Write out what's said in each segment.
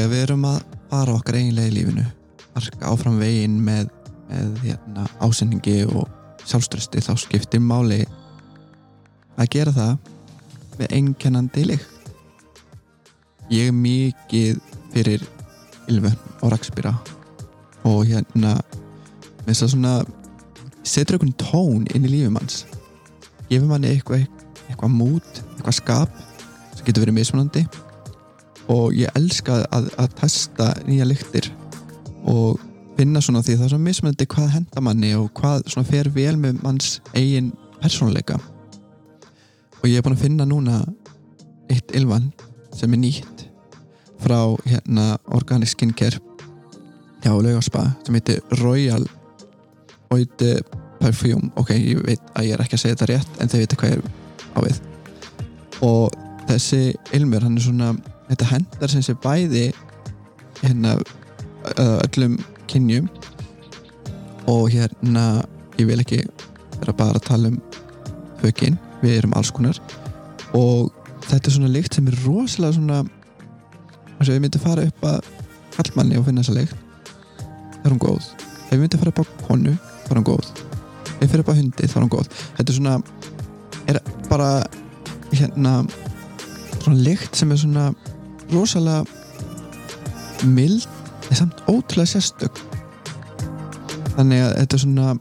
þegar við erum að fara okkar eiginlega í lífinu marka áfram veginn með, með hérna, ásendingi og sjálfströsti þá skiptir máli að gera það með einkennandi lykt. Ég er mikið fyrir ylvön og rakspýra og hérna með þess að svona setur einhvern tón inn í lífum hans gefur manni eitthvað eitthvað mút, eitthvað skap sem getur verið mismunandi og ég elska að, að testa nýja lyktir og finna svona því það er svona mismunandi hvað henda manni og hvað svona fer vel með manns eigin persónuleika. Og ég er búin að finna núna eitt ylvan sem er nýtt frá hérna Organic Skincare hjá Laugarspa sem heitir Royal Oide Perfume ok, ég veit að ég er ekki að segja þetta rétt en þau veitir hvað ég er á við. Og þessi ilmur hann er svona, þetta hendar sem sé bæði hérna öllum kynjum og hérna ég vil ekki vera bara að tala um hökin, við erum alls konar. Og þetta er svona lykt sem er rosalega svona þess að við myndum fara upp að kallmanni og finna þessa lykt það er hún góð. Ef við myndum fara upp á konu þá er hún góð. Ef við fyrir upp á hundi þá er hún góð. Þetta er svona er bara hérna svona lykt sem er svona rosalega mild en samt ótrúlega sérstök. Þannig að þetta er svona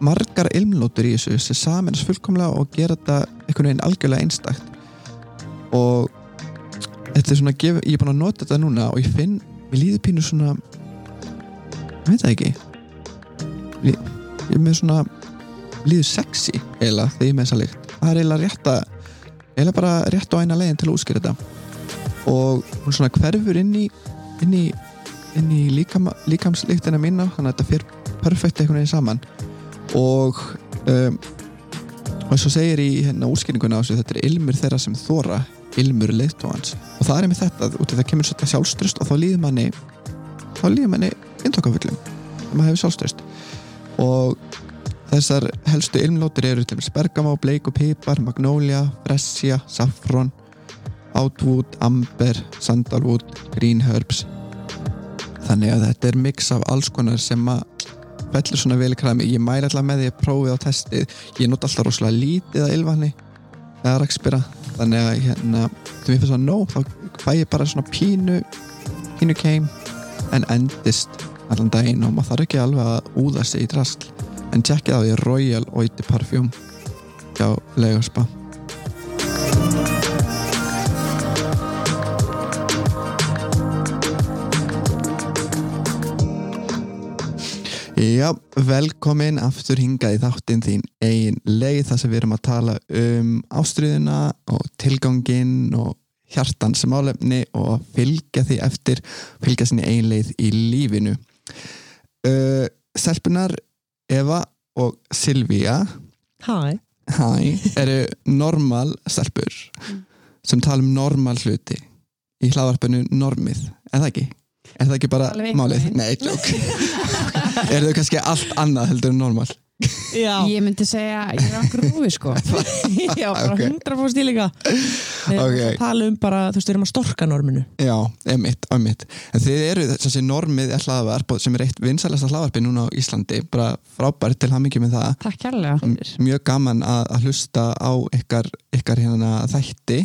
margar ilmlótur í þessu sem saminast fullkomlega og gera þetta einhvern veginn algjörlega einstakt. Og þetta er svona gef, ég er búin að nota þetta núna og ég finn, við líður pínu svona ég veit það ekki. Ég, ég er með svona líður sexy eiginlega þegar ég er með þessa lykt. Það er eiginlega rétt að eiginlega bara rétt á eina legin til að útskýra þetta og hún svona hverfur inn í inn í, inn í líkam, líkamslíktina mína þannig að þetta fyrir perfekt einhvern veginn saman. Og um, og eins og segir í hérna útskýringuna á þessu þetta er ilmur þeirra sem þóra ilmur leiðtóhans og það er með þetta út af það kemur svolítið sjálfströst og þá líður manni þá líður manni intökafullum þegar maður hefur sjálfströst og þessar helstu ilmlótir eru til bergamá, bleik og pipar magnolia, fressia, saffron outwood, amber sandalwood, green herbs. Þannig að þetta er mix af alls konar sem að fellur svona vel kræmi, ég mæri alltaf með því að prófið á testið, ég not alltaf rosalega lítið að ylvanni eða rakspira. Þannig að hérna, ég fyrir svona nóg, þá fæ ég bara svona pínu pínu keim en endist allan daginn og maður þarf ekki alveg að úða sig í drasl. En tjekkið á því Royal Oiti Parfum hjá Legaspa Já, velkomin aftur hingað í þáttinn þín ein leið þar sem við erum að tala um ástriðuna og tilgangin og hjartans málefni og fylgja því eftir fylgja sinni ein leið í lífinu. Uh, Selpunar Eva og Silvíja Hæ Hæ, eru normal stelpur sem tala um normal hluti í hlaðvarpinu normið, er það ekki? Er það ekki bara málið? Nei, tjók Er þau kannski allt annað heldur en normal? Já, Ég myndi segja, ég er okkur rúi sko. Já bara Ok. 100% í líka. Við erum Ok. að tala um bara, þú veist, við erum að storka norminu. Já, emitt, emitt En þið eru þessi normið er hlaðvarp og sem er eitt vinsælasta hlaðvarpi núna á Íslandi. Bara frábært til hamingi með það. Takk kærlega mjög gaman að, að hlusta á ykkar, ykkar hérna þætti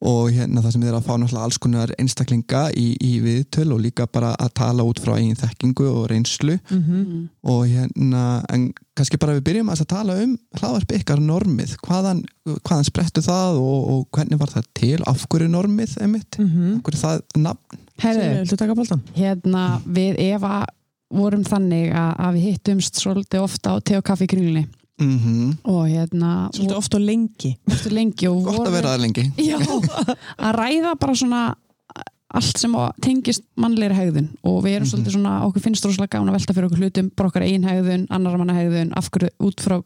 og hérna það sem þið er að fá náttúrulega alls konar einstaklinga í, í viðtöl og líka bara að tala út frá eigin þekkingu og reynslu. Mm og hérna, en kannski bara við byrjum að tala um hlaðvarpi ykkar normið. Hvaðan, hvaðan sprettu það og, og hvernig var það til, af hverju normið emitt, -hmm. af hverju það nafn? Boltan? hérna við Eva vorum þannig að, að við hittumst svolítið ofta á te og kaffi í kringlunni mm og hérna Svolítið oft og lengi. Lengi og gott að vera það lengi. Já, að ræða bara svona allt sem tengist mannlegri hegðun. Og við erum svolítið svona, okkur finnst rosalega gána að velta fyrir okkur hlutum, bara okkar ein hegðun annar manna hegðun, af hverju út frá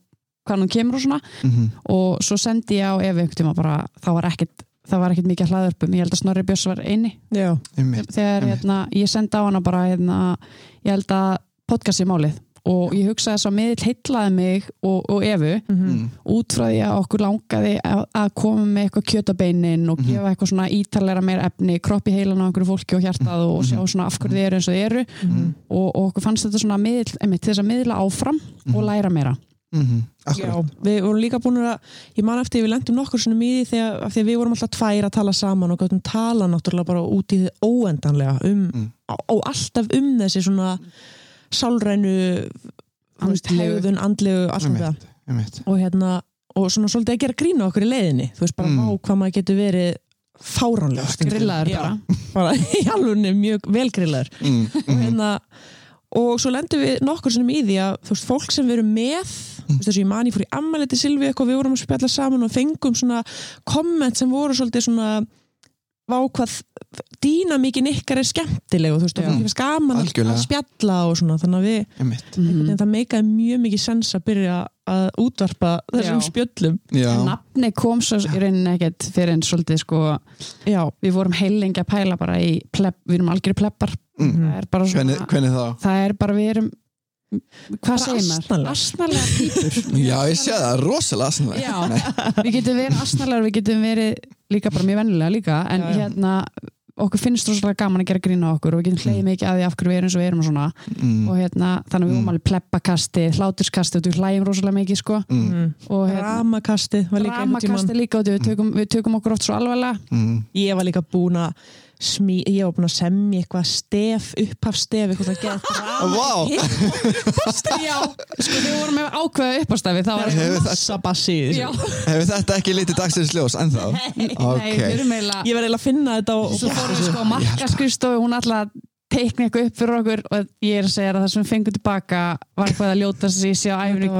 hvað hún kemur og svona. Mm og svo sendi ég á ef einhvern tíma bara það var ekkit, það var ekkit mikið hlaðurpum ég held að Snorri Björns var eini. Já, -hmm. þegar hérna, ég sendi á hana bara hérna, ég held að podcast sé málið og ég hugsaði þess að miðill heitlaði mig og, og Evu Mm. út frá því að okkur langaði að, að koma með eitthvað kjötabeinin og gefa eitthvað svona ítalera meira efni kropp í heilan á einhverju fólki og hjartað og sjá svona af hverju þið eru eins og þið eru. Og, og okkur fannst þetta svona miðl, einmitt, til þess að miðla áfram og læra meira. Mhm. Já, við vorum líka búin að ég man eftir við lendum nokkur svona í því þegar, af því að við vorum alltaf tvær að tala saman og gáttum tala náttúrulega bara út í þið óendanlega um, Mm. og, og alltaf um þessi svona sálrænu hegðun, andlegu, allt einmitt. og hérna, og svona svolítið að gera grína okkur í leiðinni, þú veist bara Mm. mm. hvað maður getur verið fáránlega grillaður bara bara í alvunni mjög velgrillaður Mm, og mhm. hérna og svo lendum við nokkur sem í því að þú veist, fólk sem við erum með þú veist, þess að ég mani fór í ammæli til Silvi eitthvað við vorum að spjalla saman og fengum svona komment sem voru svolítið svona vákvað dýnamíkin ykkar er skemmtileg og þú veist, og Já. fólk finnst gaman að- Algjörlega. að spjalla og svona, þannig að við einhvern veginn það meikaði mjög mikið sens að byrja að útvarpa þessum Já. spjöllum Já. nafni kom svo í rauninni ekkert fyrir en svolítið sko Já, við vorum heilengi að pæla bara í pleb, við erum algjörði pleppar Mm. það er bara svona Hvernig, hvernig þá? það er bara við erum hvað segir maður? asnalega. Asnalega týpur Já, ég sé það, rosalega aðsannlega. Já, við getum verið asnalega við getum verið líka bara mjög vennilega líka en Já, já. hérna okkur finnst rosalega gaman að gera grína okkur og við getum hleyið mikið að því af hverju við erum eins og við erum og svona Mm. og hérna þannig að við Mm. vorum alveg pleppakasti, hláturskasti og við hlæjum rosalega mikið sko Mm. mm. og hérna ramakasti var líka dramakasti líka og við tökum, við tökum okkur oft svo alvarlega Mm. ég var líka búin að smí, ég var búin að semja eitthvað stef, upphafstef eitthvað að gera Vá. Já, sko við vorum með ákveða uppástafi þá var Hefur massa bassi í þessu. Já, Hefur þetta ekki litið dagsins ljós ennþá? nei, Ok. við erum eiginlega ég var eiginlega að finna þetta og, Svo fórum við sko markaskrifstofu, hún alltaf teikna eitthvað upp fyrir okkur og ég er að segja að það sem við fengum tilbaka var eitthvað að ljóta sig í sig á æfinu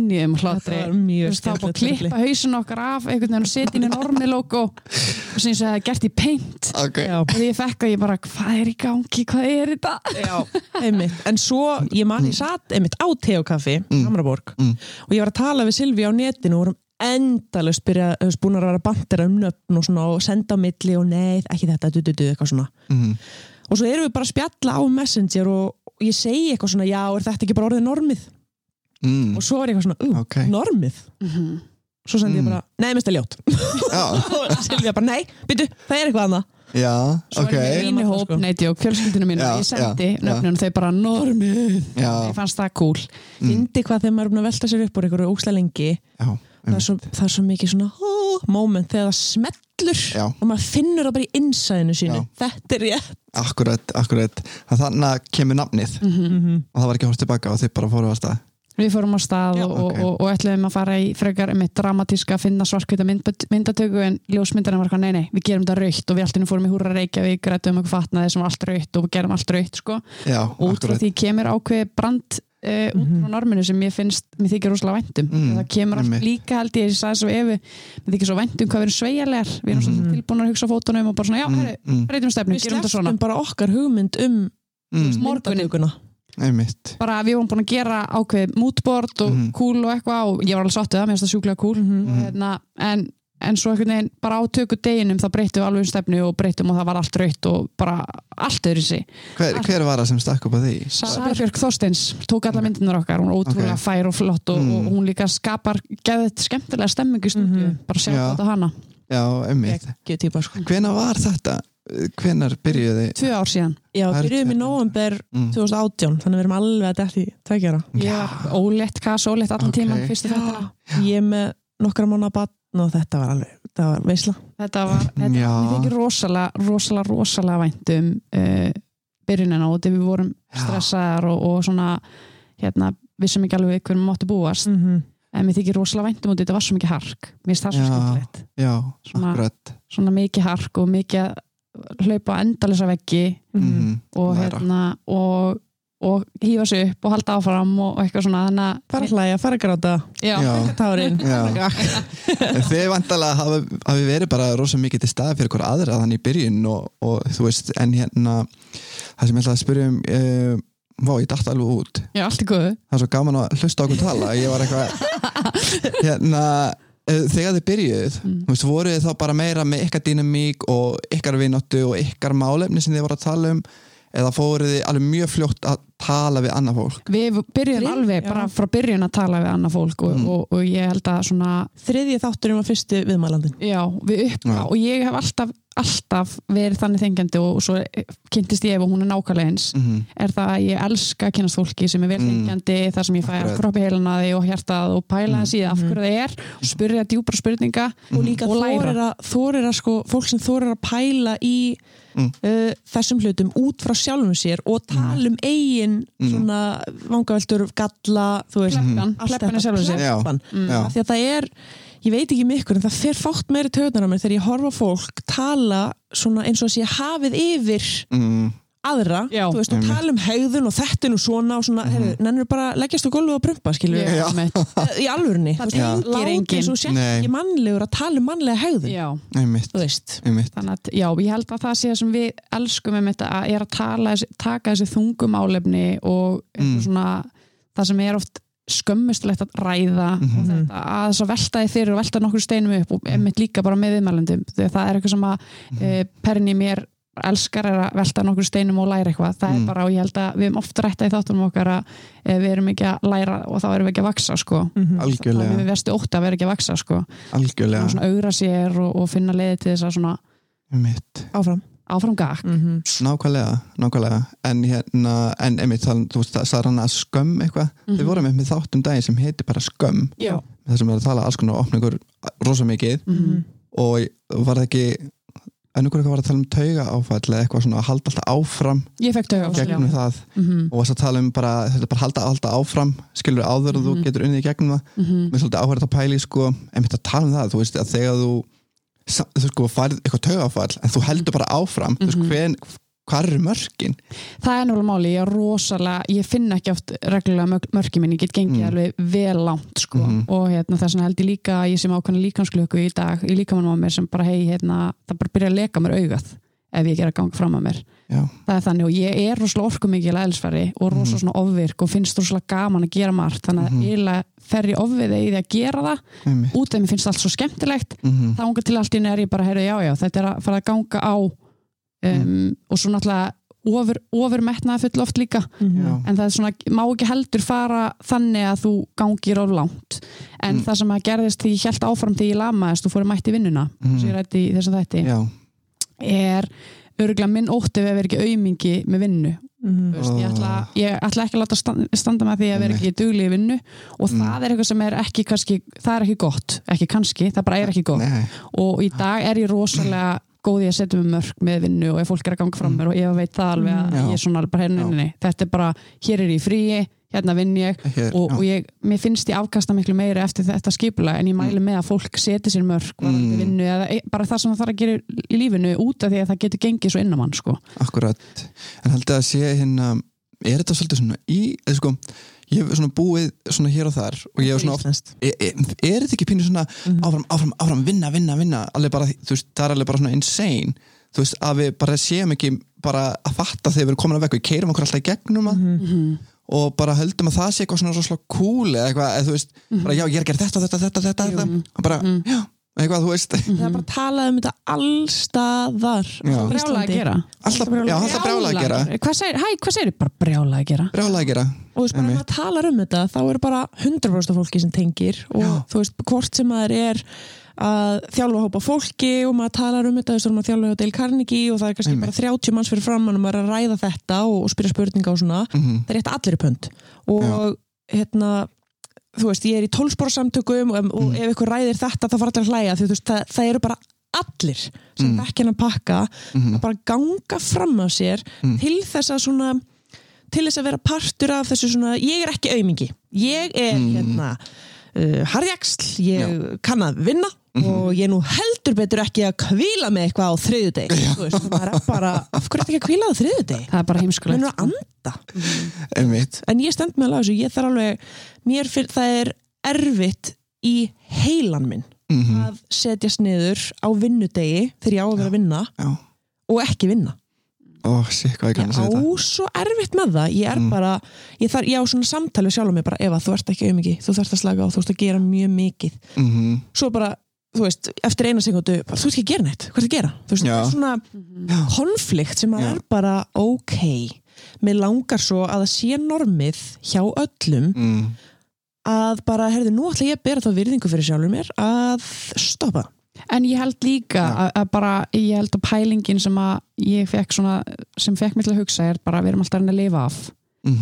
Þú veist, það var búið að klippa hausin okkar af einhvern veginn og setja inn í normi logo og sem ég segi að það er gert í paint Ok. Já, og því ég fekk að ég bara, hvað er í gangi, hvað er þetta? já, einmitt en svo, ég man ég satt einmitt á teokaffi, Mm. Hamraborg Mm. og ég var að tala við Silvi á netinu og vorum endalust byrja, þú veist, búin að vera bandera um nöfn og svona og senda á milli og nei, ekki þetta, du, du, du, eitthvað svona Mm. Og svo erum við bara að spjalla á Messenger og, ég segi eitthvað svona, já, er þetta ekki bara orðið normið? Mm. Og svo er ég eitthvað svona, uh, Ok. normið? Svo sendi ég Mm. bara, nei, mest er ljót Já, og Silvía bara, nei, byttu, það er eitthvað annað já, Svo ok. Erum í alltaf, hóp, sko. neyti og fjölskyldinu mín Já, og ég sendi nöfnum og þau bara normið Já, ég fannst það cool Mm. Fyndi hvað þegar maður er búin að velta sér upp úr einhverju ókslega lengi já. það er, svo, það er svo mikið svona oh, moment þegar það smellur Já. og maður finnur það bara í innsæðinu sínu Já. þetta er rétt Akkurat, akkurat. Þannig að kemur nafnið. Mm og það var ekki hórt tilbaka og þið bara fóru á stað. Við fórum á stað Já, og, og, ok. og, og ætluðum að fara í frekar með dramatíska að finna svarkvita mynd, myndatöku en ljósmyndarinn var eitthvað, nei, nei, við gerum þetta raukt og við alltaf fórum í húra Reykjavík, rættum eitthvað fatnaði sem var allt raukt og við gerum allt raukt, sko. Já, og út frá því kemur ákveði brand uh, út frá norminu sem ég finnst mér þykir rosalega væntum Mm, það kemur allt einmitt. líka held ég, ég sagði svo efu mér þykir svo væntum hvað við erum sveigjarlegar við erum mm. tilbúin að hugsa fótunum og bara svona, já, Mm, herri, mm, breytum stefnu, við gerum þetta svona sleftum bara okkar hugmynd um mm, einmitt. bara við vorum búin að gera ákveð moodboard og Mhm. cool og eitthvað og ég var alveg sáttuð það, mér finnst það sjúklega cool Mhm. og, hérna, en, en svo einhvern veginn bara á töku deginum þá breytum við alveg um stefnu og breytum og það var allt rautt og bara allt öðru sig Hver, hver var það sem stakk upp á því? Sara Björk Þorsteins tók alla myndinar okkar, hún er ótrúlega Ok. fær og flott og, Mm. og hún líka skapar geðið skemmtilega stemmingu í stúdíu, Mhm. bara sjá Já. þetta hana Já, einmitt. ekki típa sko Hvenær var þetta? Hvenær byrjuði? tvö ár síðan, já, byrjuðum í november Mm. 2018 þannig við erum alveg að í tveikjara ég var ólétt kas, ólétt allan Ok. tíman fyrstu þetta, ég er með nokkra mánu batn og þetta var alveg, þetta var veisla þetta var þetta, mér þykir rosalega, rosalega, rosalega væntum uh, byrjunina og þegar við vorum stressaðar og, og svona hérna, vissum ekki alveg hvernig máttu búast mm -hmm. en mér þykir rosalega væntum og þetta var svo mikið hark mér finnst það svo Já. skemmtilegt Já, Svona- akkurat. svona mikið hark og mikið að hlaupa á endalisa veggi Mm og Læra. hérna og, og hýfa sig upp og halda áfram og, og eitthvað svona þannig að fara að hlæja, fara gráta já, Já. tárin Já. Þið vantalega hafi, hafi verið bara rosa mikið til stað fyrir hver aðra þannig í byrjun og, og þú veist, en hérna það sem ég ætla að spyrja um uh, Vá, ég datt alveg út já, allt er góðu það er svo gaman að hlusta á okkur tala ég var eitthvað hérna, eh, þegar þið byrjuð Mm. þú veist, voruð þið þá bara meira með ykkar dýnamík og ykkar vináttu og ykkar málefni sem þið voru að tala um eða fóruð þið alveg mjög fljótt að tala við annað fólk við byrjum Þrið- alveg já. bara frá byrjun að tala við annað fólk og, Mm. og, og ég held að svona þriðji þátturinn var fyrsti viðmælandin já, við upp Já. og ég hef alltaf, alltaf verið þannig þengjandi og, og svo kynntist ég ef hún er nákvæmlega eins mm er það að ég elska að kynast fólki sem er vel Mm. þar sem ég fæ að Akkurat. kroppi heilanaði og hjartað og pæla Mm. það síðan af hverju það er spyrja djúpra spurninga og líka Og læra. þorir að, þorir að sko, fólk sem þorir að pæla í Mm. uh, þessum hlutum út frá sjálfum sér og tala um eigin Mm. svona vangaveltur, galla þú veist, Pleppan, allt pleppan þetta. sjálfum sér Já. Pleppan. Því að það er ég veit ekki mikkur en það fer fátt meiri töðunar á mér þegar ég horfa fólk tala svona eins og að sé hafið yfir mm, aðra, Já. þú veist, og Einmitt. tala um hegðun og þetta er nú svona og svona, mm -hmm. nennur bara leggjast á gólfu og prumpa, skilur Já, einmitt. í alvörinni, Það Þú veist, tengir eins og sé ekki mannlegur að tala um mannlega hegðun já einmitt, þú veist einmitt Þannig að, já, ég held að það sé sem við elskum um þetta að er að tala, taka þessi þungum álefni og Mm. mm. svona, það sem er oft skömmustulegt að ræða Mhm. og þetta, að þess að velta því fyrir og velta nokkur steinum upp og einmitt líka bara með viðmælendum þegar það er eitthvað sem að mm. e, perni mér elskar er að velta nokkur steinum og læra eitthvað, það Mm. er bara og ég held að við erum oft rætta í þáttunum okkar að e, við erum ekki að læra og þá erum við ekki að vaksa sko. Mhm. það er algjörlega, við vestu ótt að vera ekki að vaksa sko. algjörlega og svona augra sér og, og finna leiði til þess að svona einmitt, áfram áfram gakk mm nákvæmlega, nákvæmlega en hérna, en einmitt þú veist, það sagði hann að skömm eitthvað Mhm. við vorum með þáttum daginn sem heiti bara skömm já, þar sem er að tala alls konar og opna ykkur rosa mikið Mhm. og var það ekki ennur eitthvað var að tala um tauga áfall eða eitthvað svona að halda alltaf áfram ég fekk tauga gegnum það mm og varst að tala um bara, þetta bara halda alltaf áfram skilur áður og þú Mhm. getur unnið í gegnum það -hmm. mér er svolítið áhverð að pæli sko, einmitt að tala um það, þú veist að þegar þú þú sko færið eitthvað taugafall en þú heldur bara áfram, þú veist Mhm. Hvað eru mörkin? það er náttúrulega máli, ég er rosalega ég finn ekki oft reglulega mörk- mörki minn ég get gengið Mm. alveg vel langt sko. Mhm. og hérna, þess vegna held ég líka ég sem ákvæmna líkansklöku í dag í líkamannum á mér sem bara hei, hérna, það bara byrja að leka mér augað ef ég ger að ganga fram að mér Já, það er þannig og ég er rosalega orkumikil eðlisfæri og rosalega svona ofvirk og finnst rosalega gaman að gera margt þannig að Mhm. eiginlega fer ég ofviði í því að gera það einmitt út af mér finnst allt svo skemmtilegt mm þá ungar til allt í einu er ég bara, heyrðu, já, já, þetta er að fara að ganga á um, og svo náttúrulega ofur, ofur metnaði full oft líka Já, en það er svona, má ekki heldur fara þannig að þú gangir of langt. En Mm. það sem að gerðist því ég held áfram því ég lamaðist og fór að mætti vinnuna Mhm. sem ég rætti í þessum þætti já, er örgulega minn ótti við að vera ekki aumingi með vinnu. Mhm. Þú veist, ég, ætla, ég ætla ekki að láta standa, standa með því að vera ekki dugli í vinnu. Og Mm. það er eitthvað sem er ekki kannski, það er ekki gott, ekki kannski það bara er ekki gott. Nei, og í dag er ég rosalega góð í að setja mig mörg með vinnu og ef fólk er að ganga fram mér og ég veit það alveg að Mm. Já. ég er svona bara hérna, Já. nei, þetta er bara hér er ég fríi, hérna vinn ég ekki, og, og ég, mér finnst ég afkasta miklu meiri eftir þetta skipula en ég mæli með að fólk seti sér mörg Mm. vinnu eða e- bara það sem það þarf að gera í lífinu út af því að það getur gengið svo inn á mann sko. akkurat en haldið að sé hérna er þetta svolítið svona í, eða sko ég hef svona búið svona hér og þar og ég hef svona oft, er, er, er þetta ekki pínu svona Mhm. áfram, áfram, áfram, vinna, vinna, vinna bara, þú veist, það er alveg bara svona insane þú veist, að við bara séum ekki bara að fatta þegar við erum komin að vekk við keirum okkur alltaf í gegnum að Mhm. Mhm. og bara höldum að það sé eitthvað svona rosalega cool eða eitthvað, eða þú veist, bara já, ég er að gera þetta, þetta, þetta, þetta, þetta bara, Mhm. já, eitthvað, þú veist. Það er bara að tala um þetta allstaðar Já. brjála að gera. Alltaf, já, alltaf brjála að gera. Hvað segir, hæ, hvað segir bara brjála að gera. Brjála að gera, og þú veist, bara Einmitt. maður talar um þetta þá eru bara 100% af fólki sem tengir og Já. þú veist, hvort sem maður er að þjálfa hópa fólki og maður talar um þetta, þú veist, þá er maður að þjálfa hjá Dale Carnegie og það er kannski Einmitt. bara 30 manns fyrir fram og maður er að ræða þetta og, og spyrja spurninga og svona, mm það er rétt allir pönd og hérna þú veist, ég er í tólspóra samtökum og, og Mm. ef ykkur ræðir þetta þá fara allir að hlæja því þú veist, það, það eru bara allir sem Mm. mm. þekkja hann að pakka Mhm. að bara ganga fram á sér Mm. til þess að svona til þess að vera partur af þessu svona ég er ekki aumingi, ég er Mm. hérna uh, harjaksl, ég kann að vinna Mhm. og ég nú heldur betur ekki að kvíla með eitthvað á þriðudeg það er bara, af hverju ertu ekki að kvíla á þriðudeg? það er bara Það heimskulegt að anda. Einmitt, en ég stend með alveg þessu, ég þarf alveg mér fyrir það er erfitt í heilan minn mm að setjast niður á vinnudegi þegar ég á að vera að vinna já, og ekki vinna sér hvað ég á svo erfitt með það. Ég er Mm. bara, ég, þar, ég á svona samtali sjálf mig bara, Eva, þú ert ekki auðmikið þú þarfst að slaka á, þú ert að gera mjög mikið. Mm svo bara, þú veist, eftir eina sekundu bara, þú ert ekki að gera neitt, hvað er að gera? Þú veist, það er svona Já. konflikt sem að Já. er bara ok. Mér langar svo að það sé normið hjá öllum mm. að bara, herðu, nú ætla ég að bera þá virðingu fyrir sjálfur mér að stoppa En ég held líka Já. að, að bara, ég held að pælingin sem að ég fekk svona, sem fekk mig til að hugsa er bara við erum alltaf að að lifa af. Mm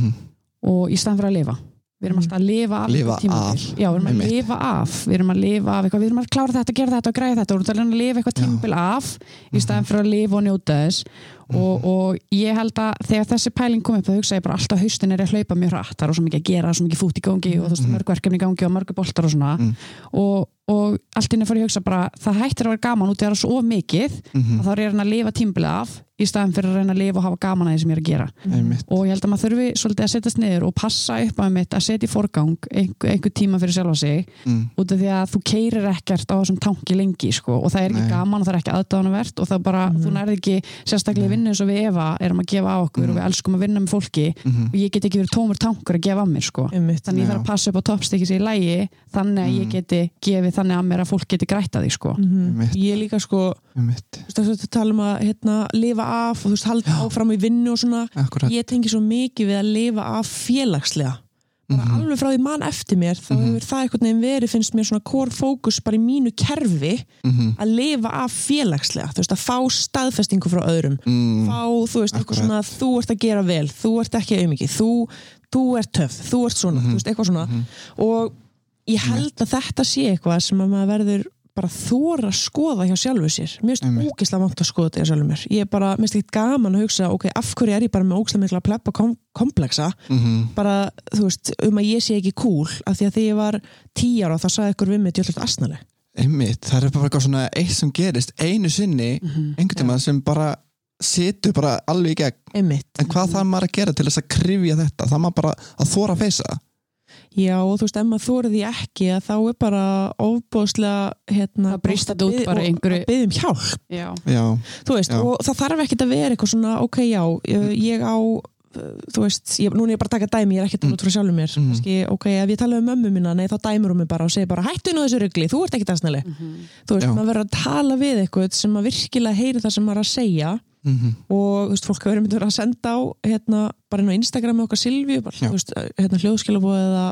og í staðan fyrir að lifa við erum Mhm. alltaf að lifa af Lifa af. Já, við erum að Einmitt. lifa af við erum að lifa af eitthvað, við erum að klára þetta, gera þetta og græða þetta og við erum að lifa eitthvað Já. tímabil af í staðan fyrir að lifa og njóta þess og, og ég held að þegar þessi pæling kom upp þá hugsa ég bara alltaf haustin er að hlaupa mjög hratt, það er svo mikið að gera, svo mikið fút í gangi og þú veist, Mhm. mörg verkefni í gangi og mörgu boltar og svona Mm. og, og allt inni fyrir að hugsa bara það hættir að vera gaman út í að það er svo mikið -hmm. að þá er reyna að lifa tímbilið af í staðan fyrir að reyna að lifa og hafa gaman að því sem ég er að gera Einmitt. og ég held að maður þurfi svolítið að setjast niður og passa upp á mitt að setja í forgang einhver, einhver tíma fyrir sjálfa sig Mm. út af því að þú keirir ekkert á þessum tanki lengi sko, og það er ekki Nei. gaman og það er ekki aðdáðanvert og það bara, Mhm. þú nærði ekki sérstaklega í vinnu eins og við Eva erum að gefa á okkur Mhm. og við elskum að vinna með fólki Mhm. og ég get ekki verið tómur tankur að gefa að mér sko. einmitt. þannig ég þarf að passa að Mhm. að að að. Mhm. Að af og þú veist, halda áfram í vinnu og svona Akkurat ég tengi svo mikið við að lifa af félagslega bara Mhm. alveg frá því mann eftir mér þá Mhm. hefur það einhvern veginn verið finnst mér svona core focus bara í mínu kerfi Mhm. að lifa af félagslega þú veist að fá staðfestingu frá öðrum Mm. fá þú veist eitthvað Akkurat. svona þú ert að gera vel, þú ert ekki auðmikið þú, þú ert töff, þú ert svona Mhm. þú veist eitthvað svona Mhm. og ég held að þetta sé eitthvað sem að maður verður bara þóra að skoða hjá sjálfu sér. Mér finnst ógislega vant að skoða þetta hjá sjálfu mér. Ég er bara, mér finnst ekki gaman að hugsa ok, af hverju er ég bara með ógislega mikla pleppa kom kompleksa, Mhm. bara þú veist um að ég sé ekki cool, af því að þegar ég var tíu ára þá sagði ykkur við mig djöldlega asnaleg Einmitt, það er bara eitthvað svona eitt sem gerist einu sinni, Mhm. einhvern tíma sem bara situr bara alveg í gegn. Einmitt, en hvað þarf maður að gera til þess að krifja þetta? Það maður bara að þóra að feysa já og þú veist ef maður þórið því ekki að þá er bara ofbóðslega hérna, Það að þetta út bara og- einhverju- að biðja um hjálp Já. Já, þú veist, Já. og það þarf ekkert að vera eitthvað svona, ok, já, ég, á þú veist, ég, núna er ég bara að taka dæmi ég er ekkert Mm. mm. út frá sjálfum mér Mhm. Kannski, ok, ef ég tala um mömmu mína, nei, þá dæmur hún mig bara og segir bara, hættu nú þessu rugli, þú ert ekkert aðsnæli þú veist, Já. maður verður að tala við eitthvað sem að virkilega heyri það sem maður er að segja mhm, og þú veist, fólk hefur verið að senda á hérna, bara inn á Instagram með okkar Silvíu bara, þú veist, hérna, hljóðskilabóð eða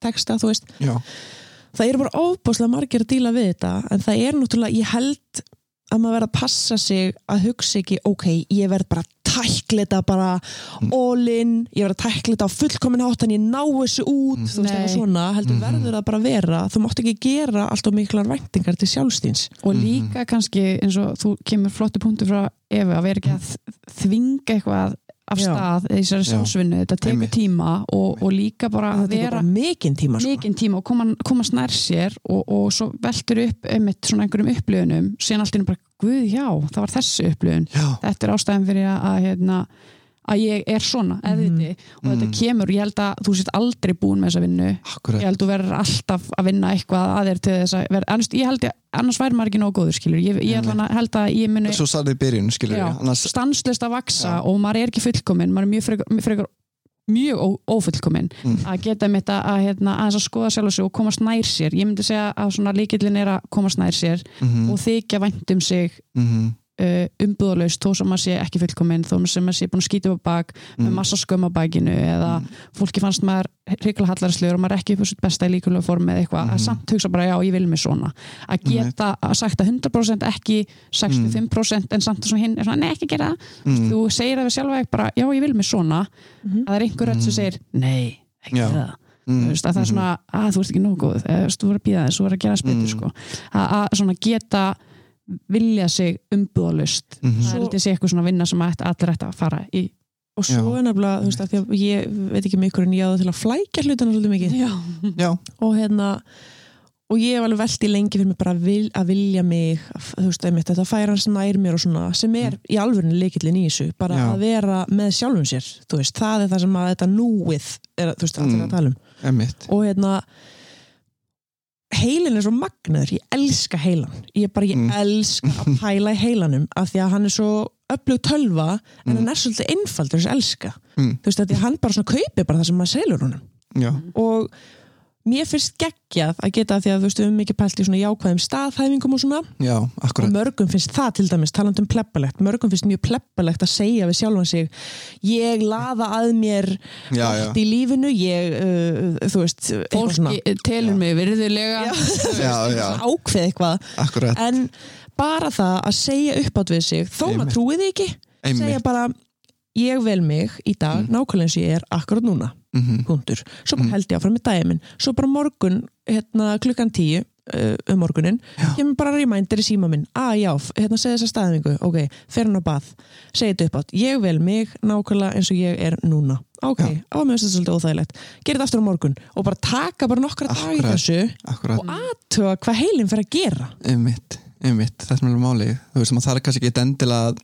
texta, þú veist. Já. Það eru bara ofbáslega margir að díla við þetta en það er náttúrulega, ég held að maður verða að passa sig að hugsa ekki ok, ég verð bara að tækla þetta bara Mm. all in ég verð að tækla þetta á fullkomin hátt en ég ná þessu út, Mm. þú veist, eitthvað svona heldur Mhm. verður það bara að vera, þú mátt ekki gera allt of miklar væntingar til sjálfstíns og Mhm. líka kannski eins og þú kemur flottu punktu frá Efu að vera ekki að þvinga eitthvað af Já. stað þessari Já. sjálfsvinnu, þetta tekur Einmitt. tíma og, og líka bara að vera bara mikinn tíma sko. mikinn tíma og koma, koma snær sér og, og svo veltur upp einmitt svona einhverjum upplöfunum síðan allt einu bara, guð já, það var þessi upplöfun Já, þetta er ástæðan fyrir að hérna, að ég er svona, eðviti og þetta Mhm. kemur, ég held að þú sést aldrei búin með þessa vinnu. Akkurat. Ég held að þú verður alltaf að vinna eitthvað að þér til þess að vera, annars, ég held að annars væri maður ekki nógu góður skilur ég, ég allan að held að ég muni Svo sagði í byrjun, skilur já, annars, stanslist að vaksa Já. og maður er ekki fullkominn. Maður er mjög frekar, mjög, frekar, mjög ó, ófullkominn Mm. að geta mitt að, hérna, að skoða sjálf sig og komast nær sér. Ég myndi segja að líkillin er að komast nær sér mhm, og þykja vænt um sig mhm, uh, umbúðalaust þó sem maður sé ekki fullkominn þó sem maður sé búin að skýta upp á bak með mhm, massa skömm á bakinu eða mhm, fólki fannst maður hrikalega hallarslegur og maður er ekki upp á sitt besta í líkulega form eða eitthvað, Mhm. að samt hugsa bara já, ég vil mig svona að geta að sagt að 100% ekki 65% en samt svona hinn er svona, nei ekki gera það mhm, þú segir það við sjálfa ekki bara, já ég vil mig svona Mhm. að það er einhver rödd sem Mhm. segir, nei, ekki Já. það mhm, að það er mhm, svona, að þú ert ekki nógu góð eða, þú verður að býða þess, þú verður að gera þess betur Mm. sko. að, að svona geta vilja sig umbúðalust mhm, það held ég sé eitthvað svona vinna sem allir ætti að fara í. Og svo er nefnilega, þú veist, að því að ég veit ekki mikkur en ég á það til að flækja hlutina svolítið mikið. Já, Já, og hérna og ég hef alveg velti lengi fyrir mig bara að, vil, að vilja mig þú veist, einmitt, þetta færa hans nær mér og svona sem er í alvörinu leikillin í þessu bara Já. að vera með sjálfum sér þú veist, það er það sem að þetta núið er, þú veist, allir Mm. að tala um. Emmitt og hérna heilin er svo magnaður, ég elska heilan ég bara, ég Mm. elska að pæla í heilanum af því að hann er svo öflug tölva en Mm. hann er svolítið einfaldur þess að elska Mm. þú veist, að því að hann bara svona kaupi bara það sem maður selur honum Já, og mér finnst geggjað að geta því að þú veist, við höfum mikið pælt í svona jákvæðum staðhæfingum og svona. Já, og mörgum finnst það til dæmis, talandi um pleppalegt mörgum finnst mjög pleppalegt að segja við sjálfan sig ég laða að mér já, já, allt í lífinu ég, uh, þú veist eitthvað svona. fólki telur mig virðulega. Já, já, ákveð eitthvað. Akkurat. En bara það að segja uppátt við sig þó maður trúið því ekki segja einmitt. bara ég vel mig í dag nákvæmlega eins og ég er akkurat núna Mhm. punktur, svo bara Mm. held ég áfram með minn. Svo bara morgun, hérna klukkan tíu uh, um morgunin, kemur bara reminder í síma minn, að já, hérna segja þessa staðingu ok, fer hann á bað segja þetta upp átt, ég vel mig nákvæmlega eins og ég er núna, ok Já. á mér finnst þetta svolítið óþægilegt, gera þetta aftur á morgun og bara taka bara nokkra dag í þessu akkurat. og aðtuga hvað heilin fer að gera. Einmitt, einmitt, þetta er mjög máli þú veist, maður þarf kannski ekki endilega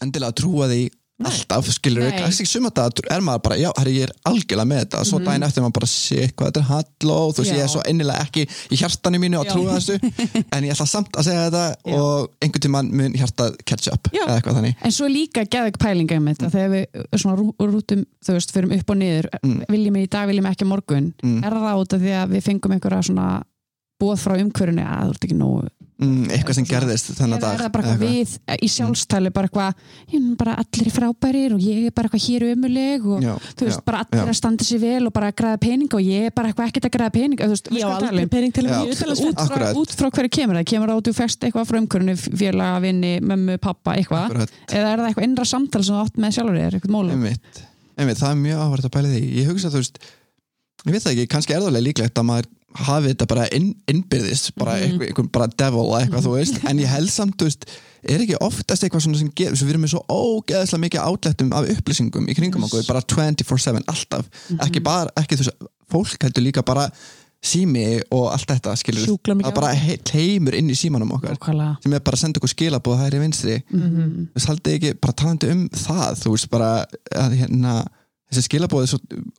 endilega að trúa því alltaf, skilur við, kannski suma þetta er maður bara, já, herri, ég er algjörlega með þetta. Svo daginn eftir maður bara sé hvað þetta er hall og þú veist, ég er svo ennilega ekki í hjartanu mínu að trúa þessu en ég ætla samt að segja þetta Já. og einhvern tímann mun hjartað catch up Já. eða eitthvað þannig. En svo líka geðveik pælinga um þetta. Þegar við svona rú- rútum, þú veist, förum upp og niður Mm. viljum við í dag, viljum við ekki morgun Mm. er það út af því að við fengum einhverja svona búið frá umhverjunni að þú ert ekki nógu mm, eitthvað sem gerðist þennan dag er það eitthvað við í sjálfstæli bara eitthvað, er bara allir frábærir og ég er bara eitthvað hér umuleg og Já, þú veist, já, bara allir já. að standa sér vel og bara að græða pening og ég er bara eitthvað ekkert að græða pening. Þú veist, Já, aldrei um? pening til að Já. vera út, út, frá, Akkurat. út frá hverju kemur það? Kemur það út, þú fæst eitthvað frá umhverjunni félaga, vinni, mömmu, pappa, eitthvað? Eða er það eitthvað innra samtal sem þú átt með sjálfur þér, eitthvað móla einmitt, einmitt, það er mjög áhverð að pæla því. Ég hugsa þú veist, ég veit það ekki kannski er það líklegt að maður hafi þetta bara inn, innbyrðist, bara Mhm. einhver, einhver bara devil eða eitthvað þú veist, en ég held samt þú veist, er ekki oftast eitthvað svona sem geður, við erum með svo ógeðslega mikið átlættum af upplýsingum í kringum okkur, bara 24-7 alltaf, Mhm. ekki bara, ekki þú veist fólk heldur líka bara sími og allt þetta, skilur það bara he- heimur inn í símanum okkar Nákvæmlega. sem er bara að senda okkur skilabóð hægri vinstri Mhm. þú veist, haldið ekki bara talandi um það þú veist bara að hérna þessi skilabóð er svo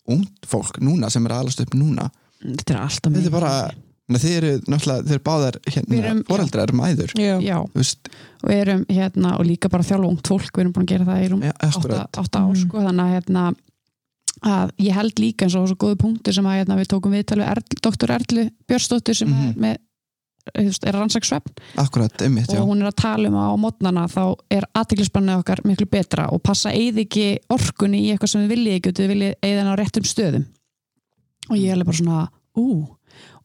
ungt fólk núna sem er að alast upp núna þetta er alltaf þetta mikið. er bara, þið eru náttúrulega þið eru báðar Við hérna, foreldrar, mæður Já. já, og við erum hérna og líka bara þjálfa ungt fólk, við erum búin að gera það í rúm ja, átta, akkurat átta ár Mm. sko, þannig að hérna að ég held líka eins og svo góðu punktur sem að hérna, við tókum viðtal við Erl, doktor Erlu Björnsdóttir sem Mhm. er með er rannsaks svefn akkurat, einmitt, já og hún er að tala um að á mótnana þá er aðtiklisbannið okkar miklu betra og passa eða ekki orkunni í eitthvað sem við viljið ekki og þið viljið eða á réttum stöðum og ég er alveg bara svona ú.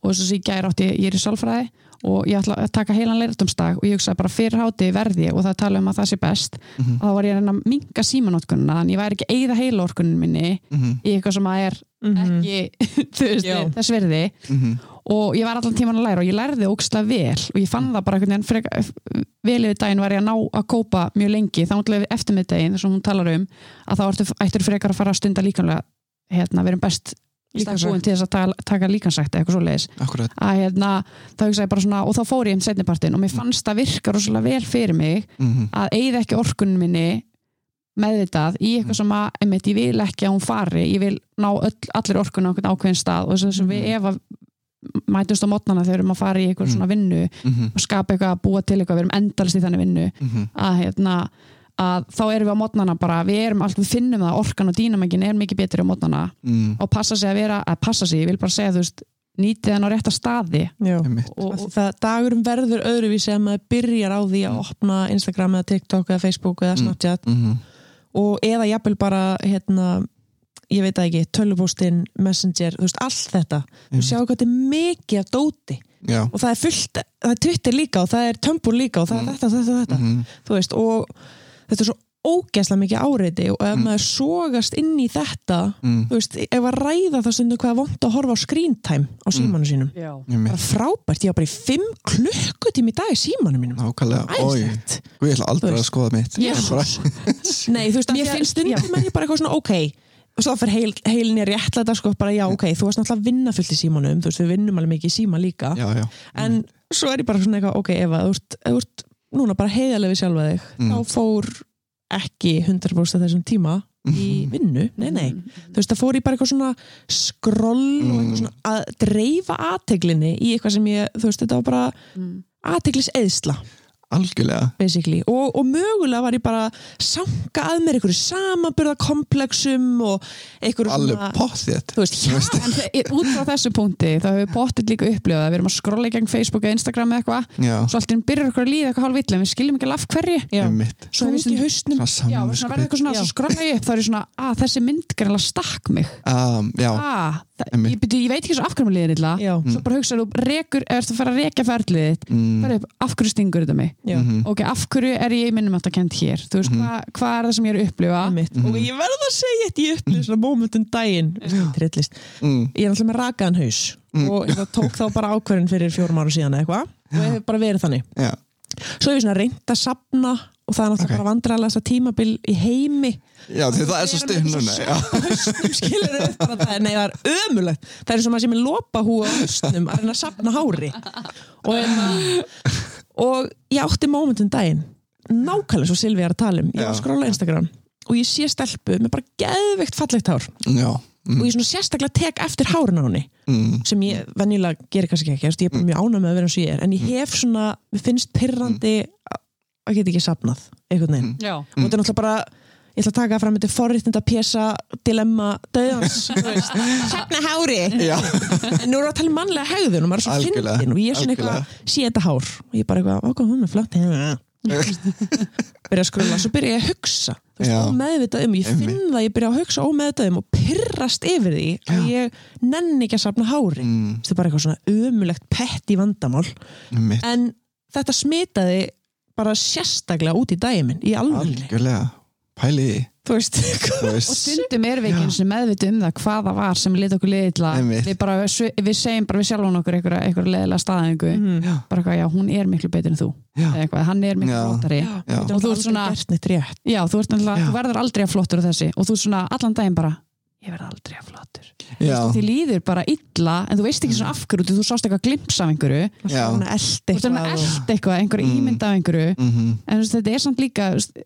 Og þess að ég gæri átti, ég er í sálfræði og ég ætla að taka heilan leirtumstag og ég hugsaði bara fyrir háti verði ég og það tala um að það sé best. Mhm. og þá var ég að reyna að minga símanótkunna þannig ég væri ekki eigða heila orkunnin minni Mhm, í eitthvað sem að er Mhm. ekki þú veist, þess verði mhm, og ég var allan tíman að læra og ég lærði ógstlega vel og ég fann það bara einhvern veginn vel yfir daginn var ég að ná að kópa mjög lengi. Þá eftir miðdeginn þess að hún talar um að þá ertu, ættur frekar að fara að stunda líkanlega hérna, við erum best Líkamsrækt. búin til þess að taka, taka líkansækt eða eitthvað svo leiðis að hérna, svona og þá fór ég um setnipartin og mér fannst það virka rosalega vel fyrir mig mhm, að eigða ekki orkunum minni meðvitað í eitthvað sem að einmitt, ég vil ekki að hún fari. Ég vil ná öll, allir orkunum á einhvern ákveðin stað og þess að við ef að mætumst á mótnana þegar við erum að fara í eitthvað svona vinnu mhm, og skapa eitthvað, búa til eitthvað, við erum endalist í þannig vinnu mhm, að, hérna, að þá erum við á mótnana bara, við erum alltaf, við finnum það orkan og dýnamengin er mikið betri á mótnana mhm, og passa sig að vera, að passa sig, ég vil bara segja þú veist, nýtið hann á rétta staði. Og, Og það dagurum verður öðruvísi að maður byrjar á því að opna Instagram eða TikTok eða Facebook eða Mm. Snapchat. Mhm, og eða jafnvel bara hérna, ég veit það ekki, tölvupóstinn Messenger, þú veist, allt þetta. Þú sjáu hvað þetta er mikið af dóti. Já. Og það er fullt, það er Twitter líka og það er Tumblr líka og það er Mm. þetta, þetta, þetta. Mhm, þú veist, og þetta er svo ógeðslega mikið áreiti og ef Mm. maður sogast inn í þetta þú veist, ef að ræða það stundum hvað vond að horfa á screen time á símanu sínum. Já. bara frábært, ég var bara í 5 klukkutími í dag í símanum mínum. Nákvæmlega, oi, ég ætla aldrei að skoða mitt. Ég bara, Nei, þú veist, Mér mér finnst stundum er ég bara eitthvað svona, ok og svo fyrir heil, heilin er réttlega sko, bara já, ok, þú varst náttúrulega að vinna fullt í símanum þú veist, við vinnum alveg mikið í síma líka. Já, já. En svo er ég bara svona eitthvað, ok, Eva þú ert, þú ert núna bara heiðarlega við sjálfa þig Mm. þá fór ekki 100% af þessum tíma í Mhm. vinnu, nei, nei þú veist, það fór ég bara eitthvað svona skroll og eitthvað Mm. svona að dreifa aðteglinni í eitthvað sem ég, þú veist, þetta var bara Mm. aðteglis eðsla algjörlega. Og, og mögulega var ég bara að sanga að mér einhverju samanburðakomplexum og einhverju alveg En þe- út frá þessu punkti þá hefur pottit líka upplifað að við erum að skrolla í gegn Facebook eða Instagram eða eitthvað. Svo allt í einn byrjar okkur að líða eitthvað hálf illa en við skiljum ekki alveg af hverju. Svo í hausnum svona svona verður eitthvað svona, svo skrolla ég upp þá er ég svona, að þessi mynd greinlega stakk mig. Um, já, ah. Ég, byrju, ég veit ekki svo af hverju mér líður illa. Já, svo bara hugsaðu, rekur, ert að fara að rekja ferlið þitt mm, af hverju stingur þetta mig? Já, mhm, ok, af hverju er ég minnum að kent hér? Þú veist, Mhm. hvað hva er það sem ég er að upplifa. Mhm. og ég verð að segja þetta ég upplýði svona mómentum daginn. Trillist, mm, ég er náttúrulega með rakaðan haus Mm. og ég tók þá bara ákverðin fyrir fjórum ára síðan eða eitthvað. Og ég hef bara verið þannig. Já, svo hef ég svona reynd að sapna og það er náttúrulega Ok. bara vandrarlega að tímabil í heimi. Já, því það er svo það, nei það er ömulegt það er eins og maður sem er lopa hú á hausnum að reyna að sapna hári. Og, en, og ég átti mómentum daginn nákvæmlega svo Silvi er að tala um. Ég var að á Instagram og ég sé stelpu með bara geðveikt fallegt hár. Já, mm, og ég svona sérstaklega tek eftir hárun á henni mm, sem ég venjulega gerir kannski ekki ég er mjög ánægð með að vera eins og ég er. En ég hef svona, mér finnst pyrrandi að geta ekki sapnað einhvern veginn. Já, og þetta er náttúrulega bara ég ætla að taka fram þetta forréttinda pjesa dilemma döðans sapna hári. Já, en nú erum við að tala um mannlega hegðun og maður er svo fyndin og ég er svona eitthvað sé þetta hár. Og ég er bara eitthvað, okkur hún er flott byrja að skrulla, svo byrja ég að hugsa. Já. ómeðvitað um, ég finn það ég byrja að hugsa ómeðvitað um og pyrrast yfir því að ég nenni ekki að sapna hári. Mm, þetta er bara eitthvað svona ömulegt pett í vandamál. Mitt, en þetta smitaði bara sérstaklega út í daginn minn í alveg algjörlega. Pæli í því, þú veist þú og stundum erum við ekki eins og meðviti um það hvað það var sem lit okkur liðla við, bara, við segjum bara við sjálfum okkur einhverja, einhverja leðilega staðingu Mhm. já, bara eitthvað, já, hún er miklu betur en þú. Eitthvað, hann er miklu flottari og þú ert svona- já, þú, ert þú verður aldrei að flottur þessi og þú ert svona allan daginn bara ég verð aldrei að flottur já, því líður bara illa en þú veist ekki svona af hverju þú sást eitthvað glims af einhverju. Svona þú ert svona eld eitthvað, einhverju Mm. ímynd af einhverju. Mhm, en þú veist, þetta er samt líka þú veist,